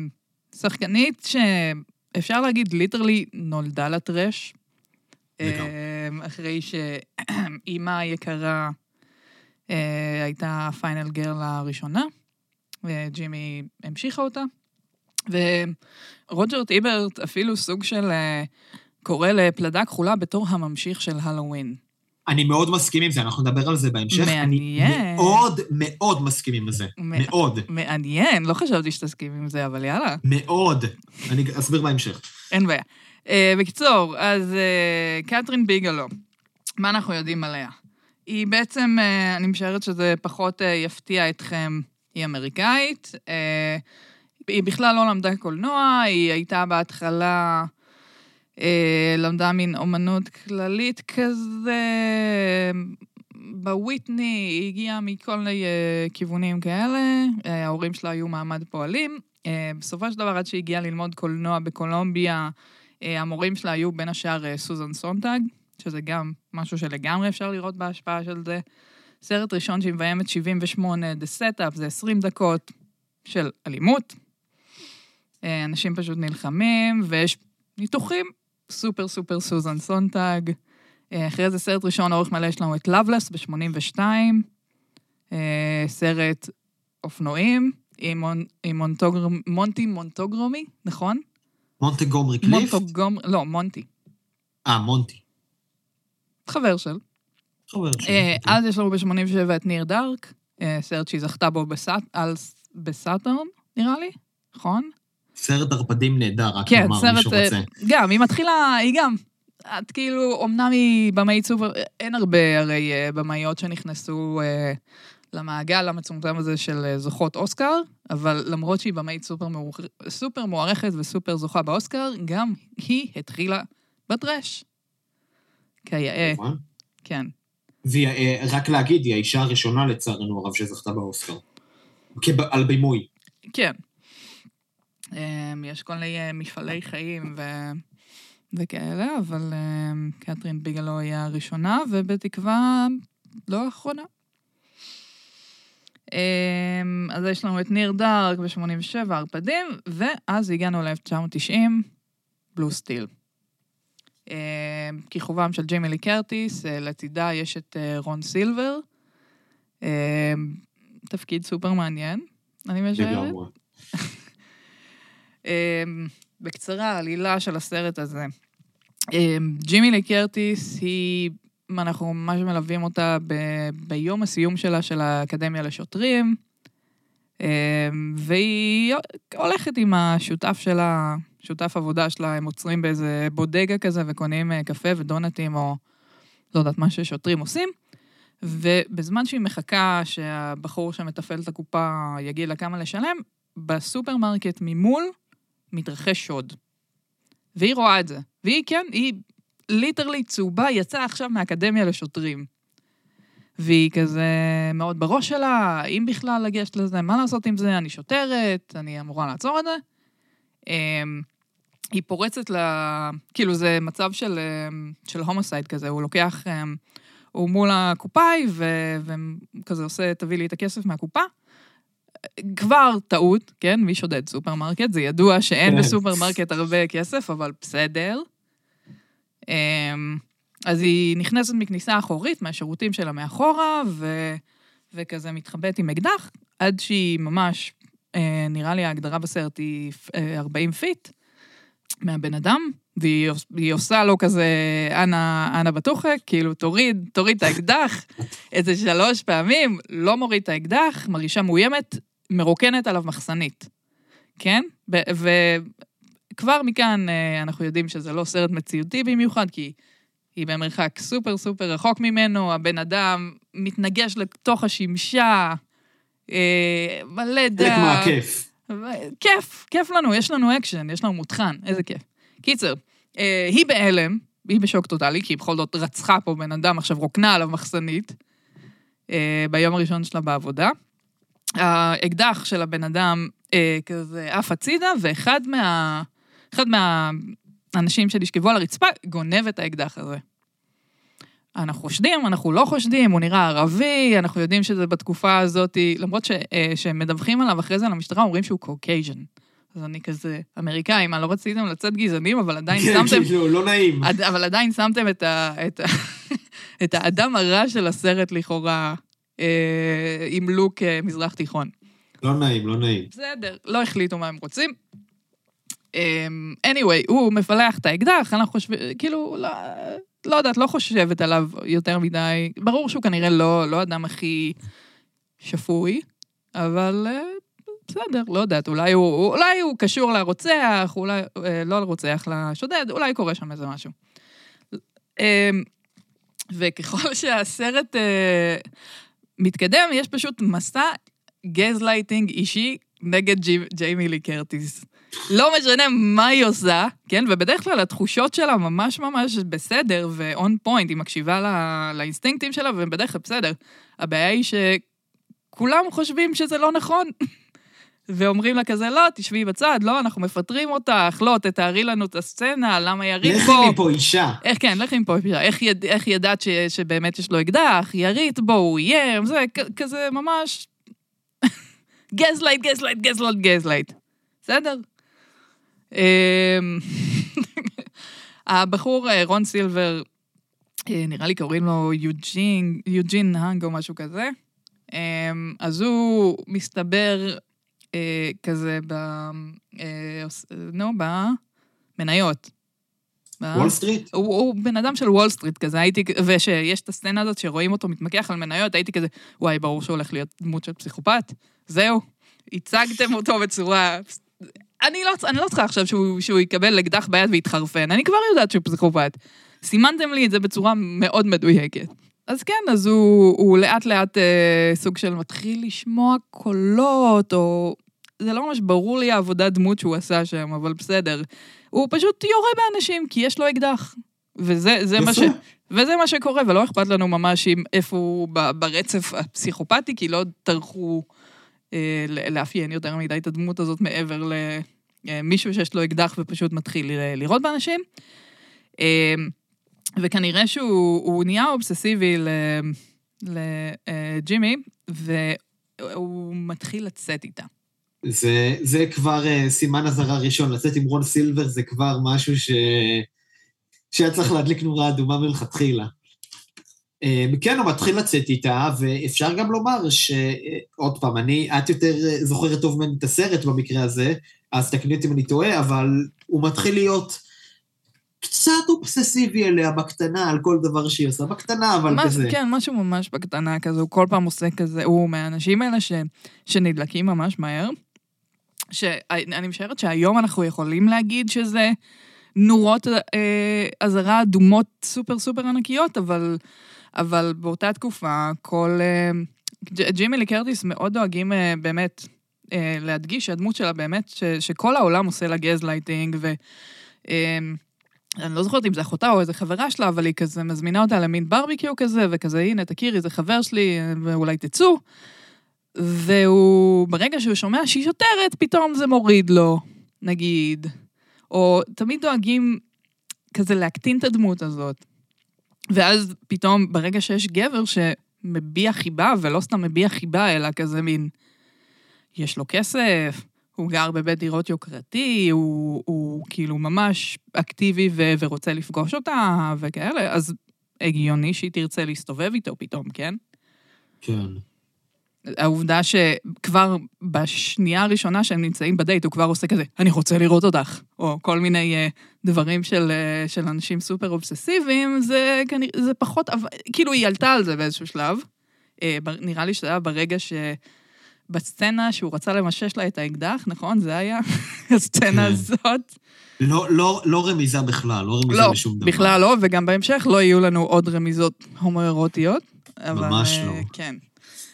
שחקנית שאפשר להגיד literally נולדה ל trash. לגמרי. אחרי שאימה היקרה אה, הייתה פיינל גרל הראשונה, וג'ימי המשיכה אותה. ורוג'ר טיברט אפילו סוג של אה, קורא לפלדה כחולה בתור הממשיך של הלואוין. אני מאוד מסכים עם זה, אנחנו נדבר על זה בהמשך. מעניין. אני מאוד מאוד מסכים עם זה. מאוד. מעניין, לא חשבתי שתסכים עם זה, אבל יאללה, מאוד. אני אסביר בהמשך. אין בעיה. Uh, בקיצור, אז uh, קתרין ביגלו, מה אנחנו יודעים עליה? היא בעצם, uh, אני משערת שזה פחות יפתיע אתכם, היא אמריקאית. היא בכלל לא למדה קולנוע, היא הייתה בהתחלה, למדה מין אומנות כללית כזה, בוויטני, היא הגיעה מכל מיני כיוונים כאלה, ההורים שלה היו מעמד פועלים. בסופו של דבר, עד שהיא הגיעה ללמוד קולנוע בקולומביה, המורים שלה היו בין השאר אה, סוזן סונטג, שזה גם משהו שלגמרי אפשר לראות בהשפעה של זה. סרט ראשון שהיא מביימת 78, The Setup, זה 20 דקות של אלימות. אה, אנשים פשוט נלחמים, ויש ניתוחים סופר סופר סוזן סונטג. אה, אחרי זה סרט ראשון, אורך מלא, יש לנו את Loveless ב-82, אה, סרט אופנועים עם, מונ- עם מונטוגר, מונטי מונטוגרומי, נכון? מונטגומרי קליף? מונטוגום, לא, מונטי, אה, מונטי. חבר של. חבר שלי. אה, אז יש לנו ב-87 את ניר דארק, אה, סרט שהיא זכתה בו בסאטרן, נראה לי, נכון? סרט ערפדים נהדר, רק כן, לומר, סרט... מישהו אה, רוצה. גם, היא מתחילה, היא גם. את כאילו, אמנם היא במאית סופר, אין הרבה הרי אה, במאיות שנכנסו אה, למעגל המצומצם הזה של אה, זוכות אוסקר, אבל למרות שהיא במאית סופר, מאוח... סופר מוערכת וסופר זוכה באוסקר, גם היא התחילה בטרש. כיאה? כן. והיא, אה, רק להגיד, היא האישה הראשונה לצערנו הרב שזכתה באוסקר. כב- על בימוי. כן. אה, יש כל מיני אה, מפעלי חיים ו... וכאלה, אבל אה, קתרין ביגלו היא הראשונה, ובתקווה לא האחרונה. אה, אז יש לנו את ניר דארק ב-87, ערפדים, ואז הגענו ל-1990, בלו סטיל. אה, כיכובם של ג'ימי לי קרטיס, אה, לצידה יש את אה, רון סילבר. אה, תפקיד סופר מעניין, אני משערת. אמ, בקצרה, העלילה של הסרט הזה. אמ, ג'ימי לי קרטיס היא, אנחנו ממש מלווים אותה ב- ביום הסיום שלה של האקדמיה לשוטרים, אמ, והיא הולכת עם השותף שלה, שותף עבודה שלה, הם עוצרים באיזה בודגה כזה וקונים אה, קפה ודונטים או לא יודעת מה ששוטרים עושים. ובזמן שהיא מחכה שהבחור שמתפעל את הקופה יגיד לה כמה לשלם, בסופרמרקט ממול מתרחש שוד. והיא רואה את זה. והיא, כן, היא literally צהובה, יצאה עכשיו מהאקדמיה לשוטרים. והיא כזה מאוד בראש שלה, אם בכלל לגשת לזה, מה לעשות עם זה, אני שוטרת, אני אמורה לעצור את זה. אמ, היא פורצת ל... כאילו, זה מצב של, אמ, של homicide כזה, הוא לוקח... אמ, הוא מול הקופאי, ו- וכזה עושה, תביא לי את הכסף מהקופה. כבר טעות, כן? מי שודד סופרמרקט? זה ידוע שאין כן. בסופרמרקט הרבה כסף, אבל בסדר. אמ, אז היא נכנסת מכניסה אחורית, מהשירותים שלה מאחורה, ו... וכזה מתחבאת עם אקדח, עד שהיא ממש, אה, נראה לי ההגדרה בסרט היא אה, 40 feet מהבן אדם, והיא עוש- והיא עושה לו כזה, אנא, אנא בטוחק, כאילו, תוריד, תוריד את האקדח, איזה שלוש פעמים, לא מוריד את האקדח, מרגישה מאוימת, מרוקנת עליו מחסנית, כן? ב- וכבר מכאן אה, אנחנו יודעים שזה לא סרט מציאותי במיוחד, כי היא במרחק סופר סופר רחוק ממנו, הבן אדם מתנגש לתוך השמשה, אה, מלא דם. חלק מהכיף. כיף, כיף לנו, יש לנו אקשן, יש לנו מותחן, איזה כיף. קיצר, אה, היא בהלם, היא בשוק טוטאלי, כי היא בכל זאת רצחה פה בן אדם, עכשיו רוקנה עליו מחסנית, אה, ביום הראשון שלה בעבודה. האקדח של הבן אדם אה, כזה עף הצידה, ואחד מה... אחד מהאנשים שנשכבו על הרצפה גונב את האקדח הזה. אנחנו חושדים, אנחנו לא חושדים, הוא נראה ערבי, אנחנו יודעים שזה בתקופה הזאת, למרות ש, אה, שהם מדווחים עליו אחרי זה למשטרה, אומרים שהוא Caucasian. אז אני כזה, אמריקאים, מה, לא רציתם לצאת גזענים, אבל עדיין כן, שמתם, כאילו, לא נעים. אבל עדיין שמתם את, ה, את, ה, את האדם הרע של הסרט לכאורה, אה, עם לוק אה, מזרח תיכון. לא נעים, לא נעים. בסדר, לא החליטו מה הם רוצים. אמ, anyway, הוא מפלח את האקדח, אנחנו חושבים, כאילו, לא, לא יודעת, לא חושבת עליו יותר מדי. ברור שהוא כנראה לא, לא האדם הכי שפוי, אבל אה, בסדר, לא יודעת, אולי הוא, אולי הוא קשור לרוצח, אולי, אה, לא לרוצח, לשודד, אולי קורה שם איזה משהו. אמ, וככל שהסרט אה, מתקדם, יש פשוט מסע גזלייטינג אישי נגד ג'י, ג'יימי לי קרטיס. לא משנה מה היא עושה, כן? ובדרך כלל התחושות שלה ממש ממש בסדר ו-on point, היא מקשיבה לה, לאינסטינקטים שלה ובדרך כלל בסדר. הבעיה היא שכולם חושבים שזה לא נכון. ואומרים לה כזה, לא, תשבי בצד, לא, אנחנו מפטרים אותך, לא, תתארי לנו את הסצנה, למה ירית בו. לכי מפה אישה. איך כן, לכי מפה, איך, יד, איך ידעת ש, שבאמת יש לו אקדח, ירית בו, הוא איים, זה כ- כזה ממש... gaslight, gaslight, gaslight, gaslight. בסדר? אמ, הבחור, אה, רון סילבר, אה, נראה לי קוראים לו יוג'ין, יוג'ין האנג או משהו כזה. אמ, אז הוא מסתבר אה, כזה ב... נו, במניות. וול סטריט? הוא, הוא בן אדם של וול סטריט כזה, הייתי, ושיש את הסצנה הזאת שרואים אותו מתמקח על מניות, הייתי כזה, וואי, ברור שהוא הולך להיות דמות של פסיכופת, זהו, הצגתם אותו בצורה... אני לא, אני לא צריכה עכשיו שהוא, שהוא יקבל אקדח ביד ויתחרפן, אני כבר יודעת שהוא פסיכופת. סימנתם לי את זה בצורה מאוד מדויקת. אז כן, אז הוא, הוא לאט לאט אה, סוג של מתחיל לשמוע קולות, או... זה לא ממש ברור לי העבודת דמות שהוא עשה שם, אבל בסדר. הוא פשוט יורה באנשים, כי יש לו אקדח. וזה זה מה ש... וזה מה שקורה, ולא אכפת לנו ממש עם איפה הוא ברצף הפסיכופתי, כי לא טרחו ל- לאפיין יותר מדי את הדמות הזאת מעבר למישהו שיש לו אקדח ופשוט מתחיל לירות באנשים. אה, וכנראה שהוא הוא נהיה אובססיבי לג'ימי, והוא מתחיל לצאת איתה. זה, זה כבר סימן אזהרה ראשון, לצאת עם רון סילבר זה כבר משהו ש... שהיה צריך להדליק נורה אדומה מלכתחילה. Um, כן, הוא מתחיל לצאת איתה, ואפשר גם לומר ש... uh, עוד פעם, אני, את יותר uh, זוכרת טוב ממני את הסרט במקרה הזה, אז תקני אותי אם אני טועה, אבל הוא מתחיל להיות קצת אובססיבי אליה בקטנה, על כל דבר שהיא עושה, בקטנה, אבל מה, כזה. כן, משהו ממש בקטנה כזה, הוא כל פעם עושה כזה, הוא מהאנשים האלה ש, שנדלקים ממש מהר. שאני משערת שהיום אנחנו יכולים להגיד שזה נורות אה, אזהרה אדומות סופר סופר ענקיות, אבל, אבל באותה תקופה כל... אה, ג'ימי לי קרטיס מאוד דואגים אה, באמת אה, להדגיש שהדמות שלה באמת, ש, שכל העולם עושה לה גזלייטינג, ו... אה, אני לא זוכרת אם זה אחותה או איזה חברה שלה, אבל היא כזה מזמינה אותה למין ברביקיו כזה, וכזה, הנה, תכירי, זה חבר שלי, ואולי תצאו. והוא, ברגע שהוא שומע שהיא שוטרת, פתאום זה מוריד לו, נגיד. או תמיד דואגים כזה להקטין את הדמות הזאת. ואז פתאום, ברגע שיש גבר שמביע חיבה, ולא סתם מביע חיבה, אלא כזה מין, יש לו כסף, הוא גר בבית דירות יוקרתי, הוא, הוא כאילו ממש אקטיבי ו- ורוצה לפגוש אותה וכאלה, אז הגיוני שהיא תרצה להסתובב איתו פתאום, כן? כן. העובדה שכבר בשנייה הראשונה שהם נמצאים בדייט, הוא כבר עושה כזה, אני רוצה לראות אותך, או כל מיני uh, דברים של, uh, של אנשים סופר אובססיביים, זה, זה פחות, כאילו היא עלתה על זה באיזשהו שלב. Uh, נראה לי שזה היה ברגע ש... בסצנה שהוא רצה למשש לה את האקדח, נכון? זה היה הסצנה כן. הזאת. לא, לא, לא רמיזה בכלל, לא רמיזה לא, לשום דבר. לא, בכלל לא, וגם בהמשך לא יהיו לנו עוד רמיזות הומואירוטיות. ממש אבל, לא. כן.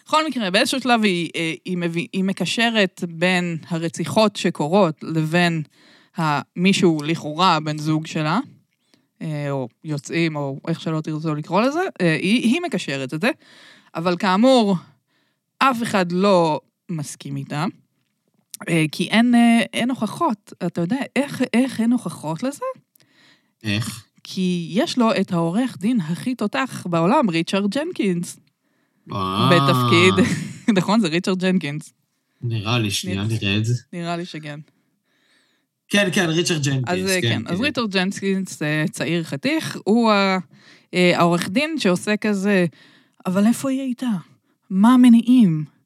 בכל מקרה, באיזשהו שלב היא, אה, היא, היא, היא מקשרת בין הרציחות שקורות לבין מישהו לכאורה בן זוג שלה, אה, או יוצאים, או איך שלא תרצו לקרוא לזה, אה, היא, היא מקשרת את זה, אבל כאמור, אף אחד לא מסכים איתה, כי אין, אין הוכחות. אתה יודע איך, איך אין הוכחות לזה? איך? כי יש לו את העורך דין הכי תותח בעולם, ריצ'רד ג'נקינס. אה. בתפקיד, נכון? זה ריצ'רד ג'נקינס. נראה לי, שנייה נראה את זה. נראה לי שכן. כן, כן, ריצ'רד ג'נקינס, אז כן. כן. אז ריצ'רד ג'נקינס, אה, צעיר חתיך, הוא אה, העורך דין שעושה כזה, אבל איפה הראיתה? מה המניעים?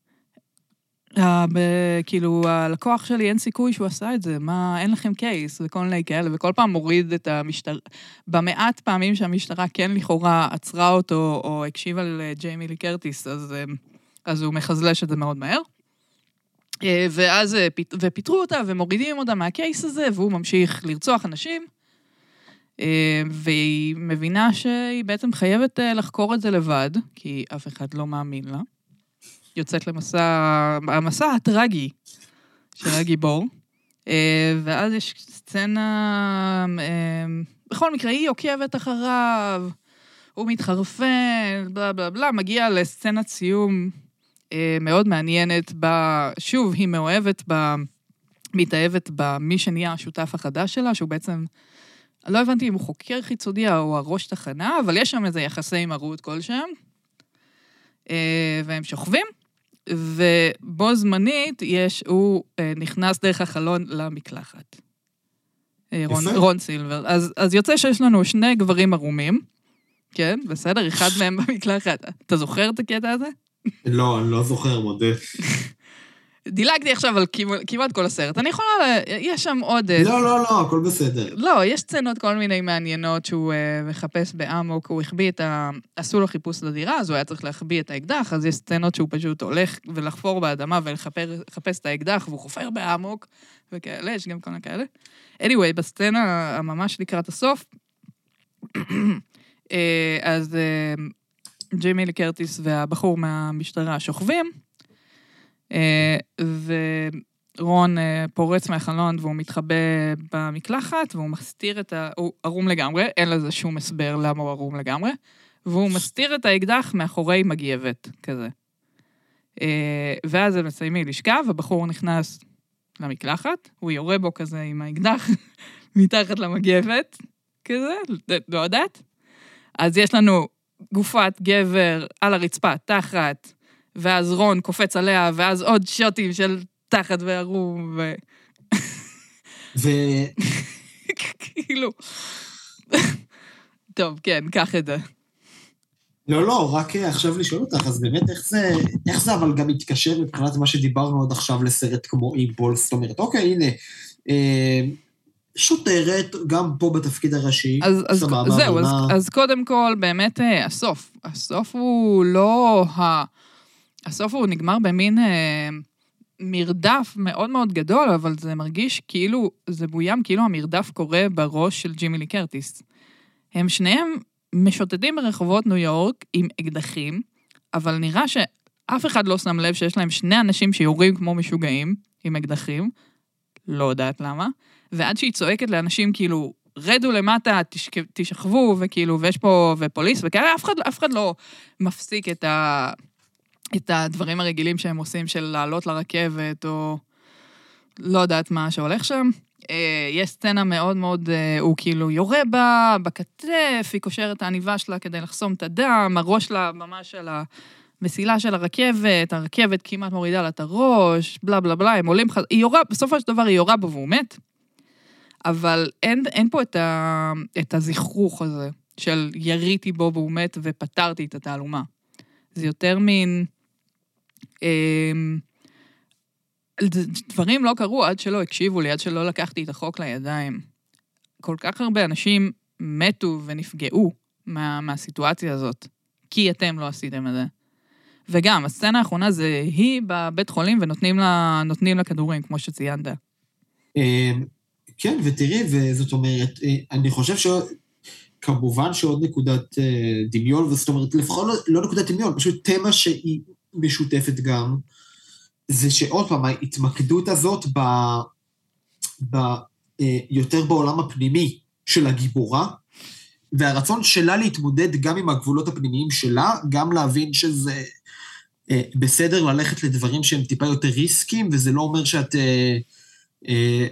כאילו, הלקוח שלי, אין סיכוי שהוא עשה את זה, מה, אין לכם case, וכל מיני כאלה, וכל פעם מוריד את המשטרה, במעט פעמים שהמשטרה כן לכאורה עצרה אותו, או הקשיבה לג'יימי לי קרטיס, אז, אז הוא מחזלש את זה מאוד מהר. אה, ואז, אה, ופיטרו אותה, ומורידים אותה מהקייס הזה, והוא ממשיך לרצוח אנשים. אה, והיא מבינה שהיא בעצם חייבת לחקור את זה לבד, כי אף אחד לא מאמין לה. יוצאת למסע, המסע הטרגי של הגיבור. אה, ואז יש סצנה, אה, בכל מקרה, היא עוקבת אחריו, הוא מתחרפן, בלה בלה בלה, מגיע לסצנת סיום אה, מאוד מעניינת, בה, שוב, היא מאוהבת ב... מתאהבת במי שנהיה השותף החדש שלה, שהוא בעצם, לא הבנתי אם הוא חוקר חיצוני או הראש תחנה, אבל יש שם איזה יחסי אימהות כלשהם. והם שוכבים, ובו זמנית יש, הוא אה, נכנס דרך החלון למקלחת. אה, רון, רון סילבר. אז, אז יוצא שיש לנו שני גברים ערומים, כן, בסדר? אחד מהם במקלחת. אתה זוכר את הקטע הזה? לא, אני לא זוכר, מודה. דילגתי עכשיו על כמעט כל הסרט. אני יכולה, יש שם עוד... אה, לא, לא, לא, הכל בסדר. לא, יש סצנות כל מיני מעניינות שהוא uh, מחפש באמוק, הוא החביא את ה... עשו לו חיפוש לדירה, אז הוא היה צריך להחביא את האקדח, אז יש סצנות שהוא פשוט הולך ולחפור באדמה ולחפש את האקדח, והוא חופר באמוק, וכאלה, יש גם כל מיני כאלה. anyway, בסצנה הממש לקראת הסוף, אה, אז ג'ימי לקרטיס והבחור מהמשטרה שוכבים, אה, ורון אה, פורץ מהחלון והוא מתחבא במקלחת, והוא מסתיר את ה... הוא ערום לגמרי, אין לזה שום הסבר למה הוא ערום לגמרי, והוא מסתיר את האקדח מאחורי מגייבת, כזה. אה, ואז הם מסיימים לשכב, הבחור נכנס למקלחת, הוא יורה בו כזה עם האקדח מתחת למגבת, כזה, לא יודעת. אז יש לנו גופת גבר על הרצפה, תחת, ואז רון קופץ עליה, ואז עוד שוטים של תחת וערום, ו... ו... כאילו... טוב, כן, קח את זה. לא, לא, רק אה, עכשיו לשאול אותך, אז באמת איך זה, איך זה אבל גם מתקשר מבחינת מה שדיברנו עד עכשיו לסרט כמו אימפול, זאת אומרת, אוקיי, הנה, אה, שוטרת, גם פה בתפקיד הראשי, אז, סבבה, אז זהו, אז, אז קודם כל, באמת, אה, הסוף. הסוף הוא לא ה... הסוף הוא נגמר במין אה, מרדף מאוד מאוד גדול, אבל זה מרגיש כאילו, זה בוים כאילו המרדף קורה בראש של ג'ימי לי קרטיס. הם שניהם משוטטים ברחובות ניו יורק עם אקדחים, אבל נראה שאף אחד לא שם לב שיש להם שני אנשים שיורים כמו משוגעים עם אקדחים, לא יודעת למה, ועד שהיא צועקת לאנשים כאילו, רדו למטה, תשכ... תשכבו, וכאילו, ויש פה, ופוליס וכאלה, אף אחד, אף אחד לא מפסיק את ה... את הדברים הרגילים שהם עושים של לעלות לרכבת, או לא יודעת מה שהולך שם. אה, יש סצנה מאוד מאוד, אה, הוא כאילו יורה בה בכתף, היא קושרת את העניבה שלה כדי לחסום את הדם, הראש שלה ממש על המסילה של הרכבת, הרכבת כמעט מורידה לה את הראש, בלה בלה בלה, הם עולים, היא יורה, בסופו של דבר היא יורה בו והוא מת, אבל אין, אין פה את, ה, את הזכרוך הזה של יריתי בו והוא מת ופתרתי את התעלומה. זה יותר מין... אמ, דברים לא קרו עד שלא הקשיבו לי, עד שלא לקחתי את החוק לידיים. כל כך הרבה אנשים מתו ונפגעו מה, מהסיטואציה הזאת, כי אתם לא עשיתם את זה. וגם, הסצנה האחרונה זה היא בבית חולים ונותנים לה, לה כדורים, כמו שציינת. אמ, כן, ותראי, וזאת אומרת, אה, אני חושב שכמובן שעוד נקודת אה, דמיון, וזאת אומרת, לפחות לא, לא נקודת דמיון, פשוט תמה שהיא משותפת גם, זה שעוד פעם, ההתמקדות הזאת ב... ב אה, יותר בעולם הפנימי של הגיבורה, והרצון שלה להתמודד גם עם הגבולות הפנימיים שלה, גם להבין שזה אה, בסדר ללכת לדברים שהם טיפה יותר ריסקים, וזה לא אומר שאת... אה, אה,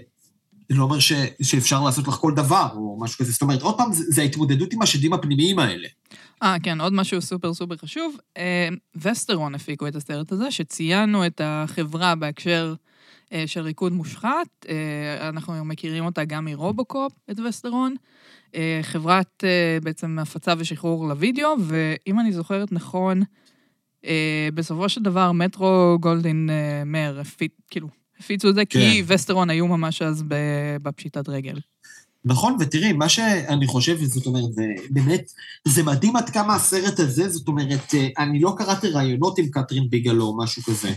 זה לא אומר ש, שאפשר לעשות לך כל דבר, או משהו כזה. זאת אומרת, עוד פעם, זה, זה ההתמודדות עם השדים הפנימיים האלה. אה, כן, עוד משהו סופר סופר חשוב. אה, וסטרון הפיקו את הסרט הזה, שציינו את החברה בהקשר אה, של ריקוד מושחת. אה, אנחנו מכירים אותה גם מרובוקופ, את וסטרון. חברת בעצם הפצה ושחרור לוידאו, ואם אני זוכרת נכון, בסופו של דבר מטרו גולדין מר, כאילו, הפיצו את זה, כן. כי וסטרון היו ממש אז בפשיטת רגל. נכון, ותראי, מה שאני חושב, זאת אומרת, זה באמת, זה מדהים עד כמה הסרט הזה, זאת אומרת, אה, אני לא קראתי ראיונות עם קטרין ביגלו או משהו כזה,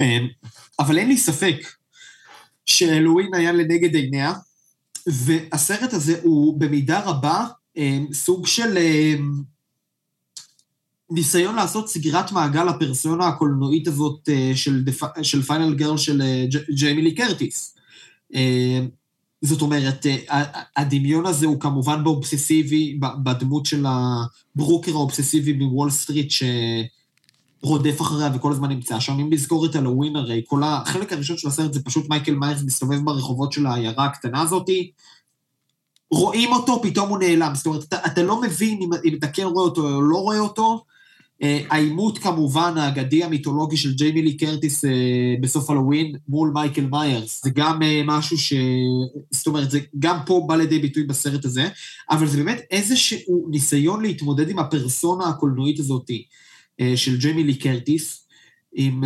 אה, אבל אין לי ספק שאלוהים היה לנגד עיניה, והסרט הזה הוא במידה רבה אה, סוג של ניסיון לעשות סגירת מעגל לפרסונה הקולנועית הזאת של פיינל גרל של ג'יימי לי קרטיס. זאת אומרת, הדמיון הזה הוא כמובן באובססיבי, בדמות של הברוקר האובססיבי מוול סטריט שרודף אחריה וכל הזמן נמצא שם. אם לזכור את הלואין הרי, כל החלק הראשון של הסרט זה פשוט מייקל מיירס מסתובב ברחובות של העיירה הקטנה הזאתי, רואים אותו, פתאום הוא נעלם. זאת אומרת, אתה, אתה לא מבין אם, אם אתה כן רואה אותו או לא רואה אותו, אה, העימות כמובן האגדי המיתולוגי של ג'יימי לי קרטיס אה, בסוף הלואוין מול מייקל מיירס, זה גם אה, משהו ש... זאת אומרת, זה גם פה בא לידי ביטוי בסרט הזה, אבל זה באמת איזשהו ניסיון להתמודד עם הפרסונה הקולנועית הזאת של ג'יימי לי קרטיס, עם,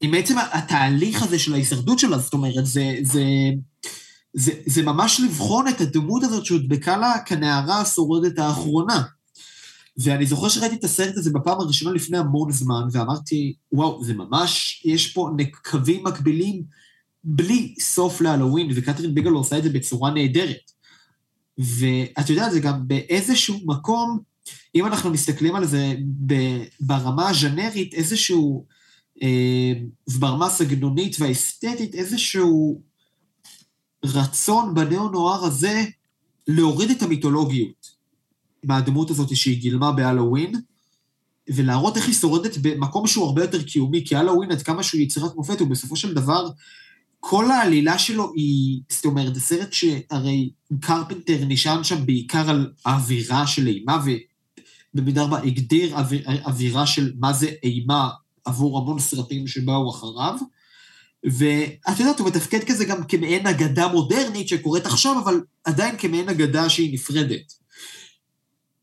עם בעצם התהליך הזה של ההישרדות שלה, זאת אומרת, זה... זה זה, זה ממש לבחון את הדמות הזאת שהודבקה לה כנערה השורדת האחרונה. ואני זוכר שראיתי את הסרט הזה בפעם הראשונה לפני המון זמן, ואמרתי, וואו, זה ממש, יש פה קווים מקבילים בלי סוף להלואוין, וקתרין ביגלו עושה את זה בצורה נהדרת. ואת יודעת, זה גם באיזשהו מקום, אם אנחנו מסתכלים על זה ברמה הז'נרית, איזשהו, אה, ברמה הסגנונית והאסתטית, איזשהו רצון בניאו-נוער הזה להוריד את המיתולוגיות. מהדמות הזאת שהיא גילמה בהלואוין, ולהראות איך היא שורדת במקום שהוא הרבה יותר קיומי, כי הלואוין, עד כמה שהוא יצירת מופת, הוא בסופו של דבר, כל העלילה שלו היא, זאת אומרת, זה סרט שהרי קרפנטר נשען שם בעיקר על האווירה של אימה, ובמידה רבה הגדיר אווירה של מה זה אימה עבור המון סרטים שבאו אחריו. ואת יודעת, הוא מתפקד כזה גם כמעין אגדה מודרנית שקורית עכשיו, אבל עדיין כמעין אגדה שהיא נפרדת.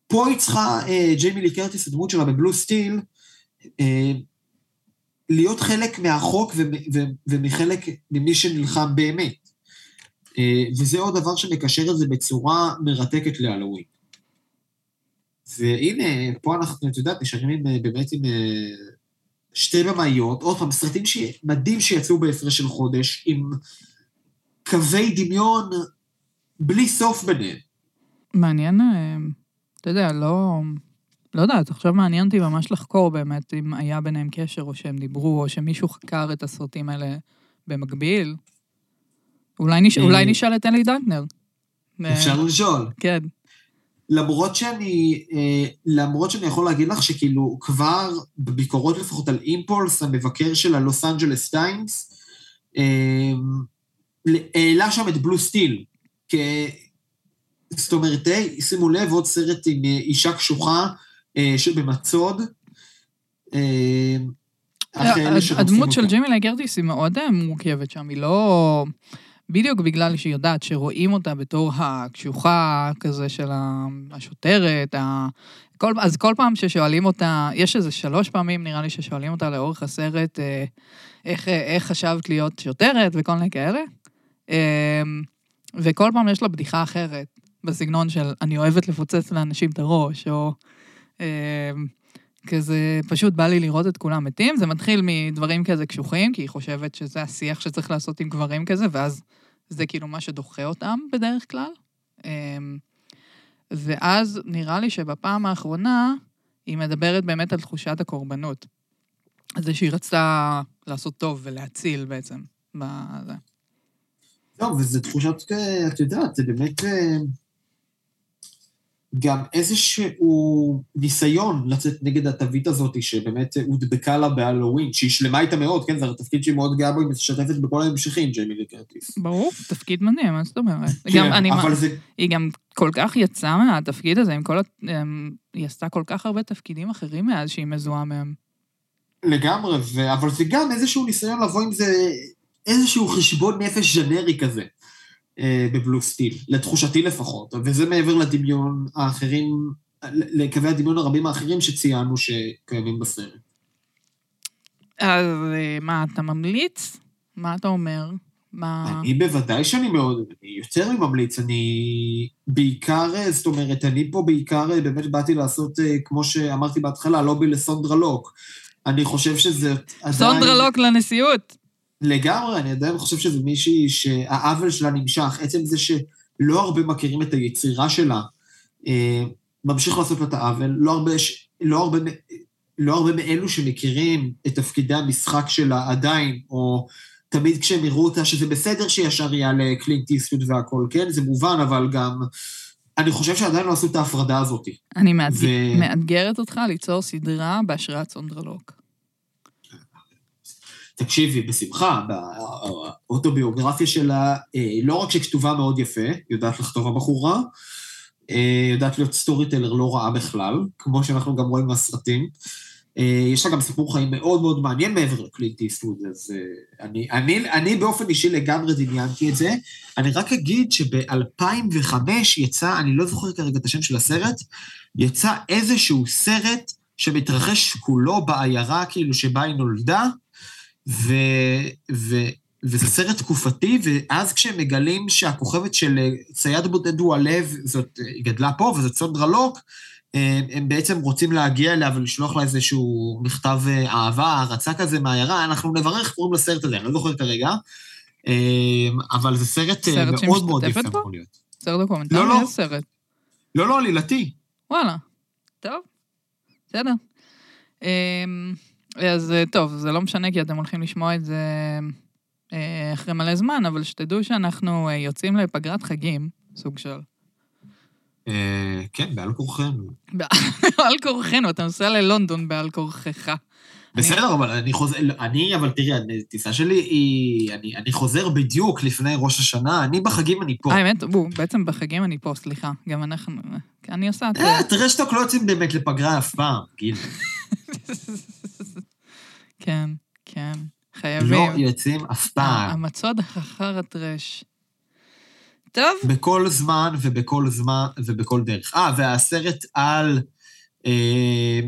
פה צריכה, אה, ג'יימי לי קרטיס, הדמות שלה בבלו סטיל, אה, להיות חלק מהחוק ומחלק ממי שנלחם באמת. אה, וזה עוד דבר שמקשר את זה בצורה מרתקת להלואוין. והנה, פה אנחנו, את יודעת, נשארים באמת עם שתי במאיות, עוד פעם, סרטים שמדהים שיצאו בהפרש של חודש, עם קווי דמיון בלי סוף ביניהם. מעניין אתה יודע, לא... לא יודעת, עכשיו מעניין אותי ממש לחקור באמת אם היה ביניהם קשר, או שהם דיברו, או שמישהו חקר את הסרטים האלה במקביל. אולי, נש... אולי נשאל את אלי דנקנר. אפשר לשאול. כן. למרות שאני, אה, למרות שאני יכול להגיד לך שכאילו כבר בביקורות לפחות על אימפולס, המבקר של הלוס אנג'לס טיימס, אה, העלה שם את בלו סטיל, זאת אומרת, שימו לב, עוד סרט עם אה, אישה קשוחה אה, שבמצוד. אה, הדמות של ג'ימי לגרטיס היא מאוד מורכבת שם, היא לא... בדיוק בגלל שהיא יודעת שרואים אותה בתור הקשוחה כזה של השוטרת, ה... כל, אז כל פעם ששואלים אותה, יש איזה שלוש פעמים נראה לי ששואלים אותה לאורך הסרט, איך, איך חשבת להיות שוטרת וכל מיני כאלה. וכל פעם יש לה בדיחה אחרת, בסגנון של אני אוהבת לפוצץ לאנשים את הראש, או אה, כזה, פשוט בא לי לראות את כולם מתים. זה מתחיל מדברים כזה קשוחים, כי היא חושבת שזה השיח שצריך לעשות עם גברים כזה, ואז זה כאילו מה שדוחה אותם בדרך כלל. אמ, ואז נראה לי שבפעם האחרונה היא מדברת באמת על תחושת הקורבנות. על זה שהיא רצתה לעשות טוב ולהציל בעצם. בזה. לא, וזה תחושות, אה, את יודעת, זה באמת אה, גם איזשהו ניסיון לצאת נגד התווית הזאת, שבאמת הודבקה לה בהלואוין, שהיא שלמה איתה מאוד, כן? זה התפקיד שהיא מאוד גאה בו, היא משתפת בכל ההמשכים, ג'יימי קרטיס. ברור, תפקיד מדהים, מה זאת אומרת? כן, גם אני, אבל זה... היא גם כל כך יצאה מהתפקיד הזה, עם כל היא עשתה כל כך הרבה תפקידים אחרים מאז שהיא מזוהה מהם. לגמרי, ו... אבל זה גם איזשהו ניסיון לבוא עם זה, איזשהו חשבון נפש ג'נרי כזה, בבלו סטיל, לתחושתי לפחות, וזה מעבר לדמיון האחרים, לקווי הדמיון הרבים האחרים שציינו שקיימים בסרט. אז אה, מה, אתה ממליץ? מה אתה אומר? מה... אני בוודאי שאני מאוד, אני יותר מממליץ, אני בעיקר, אה, זאת אומרת, אני פה בעיקר אה, באמת באתי לעשות, אה, כמו שאמרתי בהתחלה, לובי לסונדרה לוק. אני חושב שזה עדיין... סונדרה לוק לנשיאות. לגמרי, אני עדיין חושב שזו מישהי שהעוול שלה נמשך. עצם זה שלא הרבה מכירים את היצירה שלה, אה, ממשיך לעשות לה את העוול. לא הרבה, לא הרבה, לא הרבה מאלו שמכירים את תפקידי המשחק שלה עדיין, או תמיד כשהם יראו אותה, שזה בסדר שישר יעלה קלינט איסטווד והכל, כן? זה מובן, אבל גם... אני חושב שעדיין לא עשו את ההפרדה הזאת. אני מאתג- ו- מאתגרת אותך ליצור סדרה בהשראת סונדרה לוק. תקשיבי, בשמחה, באוטוביוגרפיה שלה, אה, לא רק שכתובה מאוד יפה, יודעת לכתוב הבחורה, אה, יודעת להיות סטורי טלר לא רעה בכלל, כמו שאנחנו גם רואים מהסרטים. אה, יש לה גם סיפור חיים מאוד מאוד מעניין מעבר לקלינט איסטווד, אז אני, אני, אני באופן אישי לגמרי דמיינתי את זה. אני רק אגיד שב-2005 יצא, אני לא זוכר כרגע את השם של הסרט, יצא איזשהו סרט שמתרחש כולו בעיירה כאילו שבה היא נולדה, ו, ו, וזה סרט תקופתי, ואז כשהם מגלים שהכוכבת של אה, צייד בודד הוא הלב, זאת, אה, היא גדלה פה, וזאת סונדרה לוק, אה, הם בעצם רוצים להגיע אליה ולשלוח לה איזשהו מכתב אה, אהבה, הערצה כזה מהעיירה, אנחנו נברר איך קוראים לסרט הזה, אני לא זוכר כרגע, אבל זה סרט, סרט מאוד מאוד יפה? יכול להיות. סרט דוקומנטרי? לא, לא. סרט? לא, לא, עלילתי. וואלה. טוב, בסדר. אז אה, טוב, זה לא משנה כי אתם הולכים לשמוע את זה אה, אחרי מלא זמן, אבל שתדעו שאנחנו אה, יוצאים לפגרת חגים, סוג של. כן, בעל כורחנו. בעל כורחנו, אתה נוסע ללונדון בעל כורחך. בסדר, אבל אני חוזר, אני, אבל תראי, הטיסה שלי היא, אני, אני חוזר בדיוק לפני ראש השנה, אני בחגים אני פה. האמת, בוא, בעצם בחגים אני פה, סליחה. גם אנחנו, אני עושה את זה. אה, תראה שאתה לא יוצאים באמת לפגרה אף פעם, גיל. כן, כן, חייבים. לא יוצאים אף פעם. המצוד אחר הטרש. טוב, בכל זמן ובכל זמן ובכל דרך. אה, והסרט על... אה,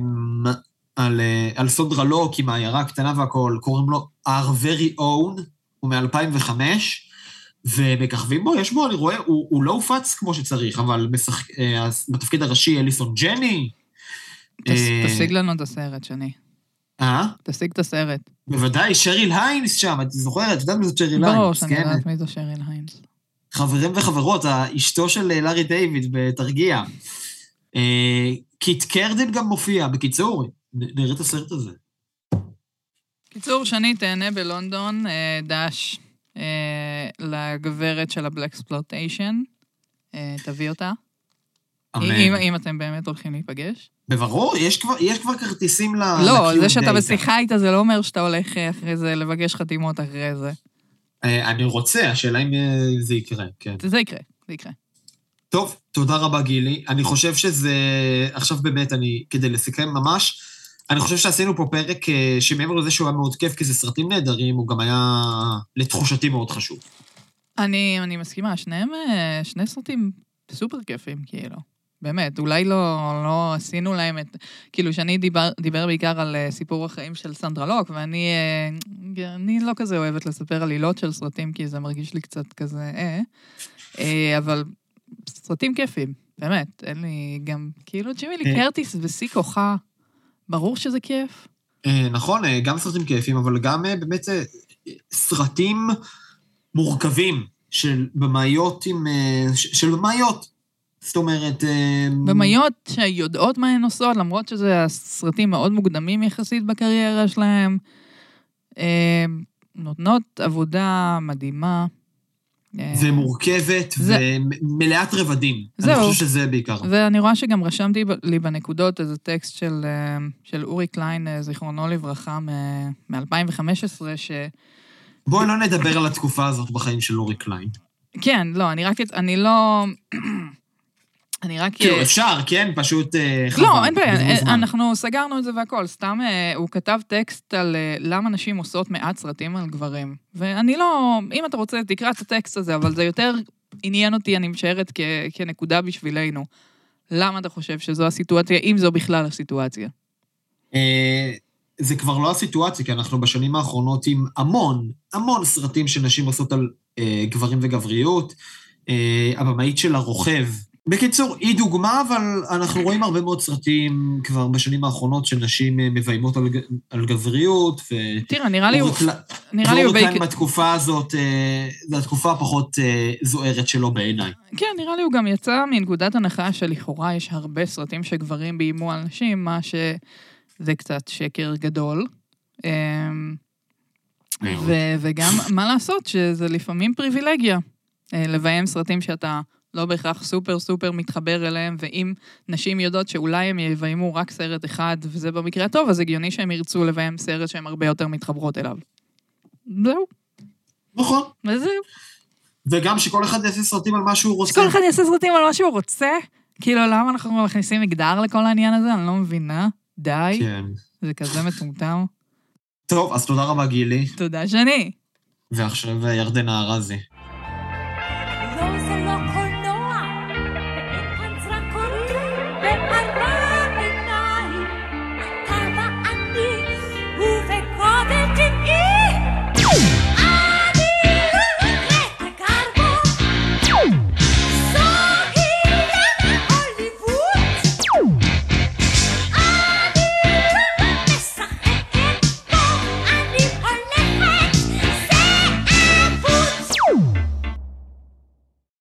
על, אה, על סונדרה לוק עם העיירה הקטנה והכול, קוראים לו Our Very Own, הוא מ-2005, ומככבים בו, יש בו, אני רואה, הוא, הוא לא הופץ כמו שצריך, אבל משחק, אה, בתפקיד הראשי אליסון ג'ני. אה, תשיג לנו את הסרט, שני. אה? תשיג את הסרט. בוודאי, שריל היינס שם, את זוכרת? את יודעת מי זאת שריל היינס, ברור שאני כן? יודעת מי זו שריל היינס. חברים וחברות, אשתו של אה, לארי דיוויד בתרגיע. אה, קית' קרדין גם מופיע, בקיצור, נראה את הסרט הזה. קיצור, שני תהנה בלונדון, אה, דש לגברת של ה blaxploitation. תביא אותה. אמן. אם אתם באמת הולכים להיפגש. בברור, יש כבר, יש כבר כרטיסים ל... לא, זה שאתה. בשיחה איתה זה לא אומר שאתה הולך אה, אחרי זה לבקש חתימות אחרי זה. אה, אני רוצה, השאלה אם אה, זה יקרה, כן. זה יקרה, זה יקרה. טוב, תודה רבה, גילי. אני חושב שזה... עכשיו באמת, אני... כדי לסכם ממש, אני חושב שעשינו פה פרק שמעבר לזה שהוא היה מאוד כיף, כי זה סרטים נהדרים, הוא גם היה, לתחושתי, מאוד חשוב. אני, אני מסכימה, שניהם, שני סרטים סופר כיפים, כאילו. באמת, אולי לא, לא עשינו להם את... כאילו, שאני דיבר, דיבר בעיקר על אה, סיפור החיים של סנדרה לוק, ואני אה, אני לא כזה אוהבת לספר עלילות של סרטים, כי זה מרגיש לי קצת כזה אה, אה אבל סרטים כיפים, באמת, אין לי גם... כאילו, ג'ימי לי אה. קרטיס בשיא כוחה, ברור שזה כיף. נכון, גם סרטים כיפים, אבל גם באמת סרטים מורכבים של במאיות עם... של במאיות. זאת אומרת... אה, במאיות שיודעות מה הן עושות, למרות שזה סרטים מאוד מוקדמים יחסית בקריירה שלהם, אה, נותנות עבודה מדהימה. ומורכבת זה- ומלאת רבדים. זהו. אני חושב שזה בעיקר. ואני רואה שגם רשמתי לי בנקודות איזה טקסט של, של אורי קליין, אה, זיכרונו לברכה, מ-2015, ש... בואי לא נדבר על התקופה הזאת בחיים של אורי קליין. כן, לא, אני רק... אני לא... אני רק... כאילו, אפשר, כן? פשוט אה, חבל. לא, אין בעיה, אה. אנחנו סגרנו את זה והכל. סתם אה, הוא כתב טקסט על למה נשים עושות מעט סרטים על גברים. ואני לא... אם אתה רוצה, תקרא את הטקסט הזה, אבל זה יותר עניין אותי, אני משערת, כנקודה בשבילנו. למה אתה חושב שזו הסיטואציה, אם זו בכלל הסיטואציה? זה כבר לא הסיטואציה, כי אנחנו בשנים האחרונות עם המון, המון סרטים שנשים עושות על גברים וגבריות. הבמאית של הרוכב. בקיצור, היא דוגמה, אבל אנחנו רואים הרבה מאוד סרטים כבר בשנים האחרונות שנשים אה, מביימות על, על גבריות, ו... תראה, נראה לי הוא... נראה לי הוא... בעיק- בתקופה הזאת, אה, זו התקופה הפחות אה, זוהרת שלו בעיניי. כן, נראה לי הוא גם יצא מנקודת הנחה שלכאורה יש הרבה סרטים שגברים ביימו על נשים, מה שזה קצת שקר גדול. אמ, ו- וגם, מה לעשות, שזה לפעמים פריבילגיה. אה, לביים סרטים שאתה לא בהכרח סופר סופר מתחבר אליהם, ואם נשים יודעות שאולי הם יביימו רק סרט אחד, וזה במקרה הטוב, אז הגיוני שהם ירצו לביים סרט שהן הרבה יותר מתחברות אליו. זהו, נכון. וזהו. וגם שכל אחד יעשה סרטים על מה שהוא רוצה. שכל אחד יעשה סרטים על מה שהוא רוצה. כאילו, למה אנחנו מכניסים מגדר לכל העניין הזה? אני לא מבינה. די, כן. זה כזה מטומטם. טוב, אז תודה רבה, גילי. תודה שני. ועכשיו ירדנה ארזי.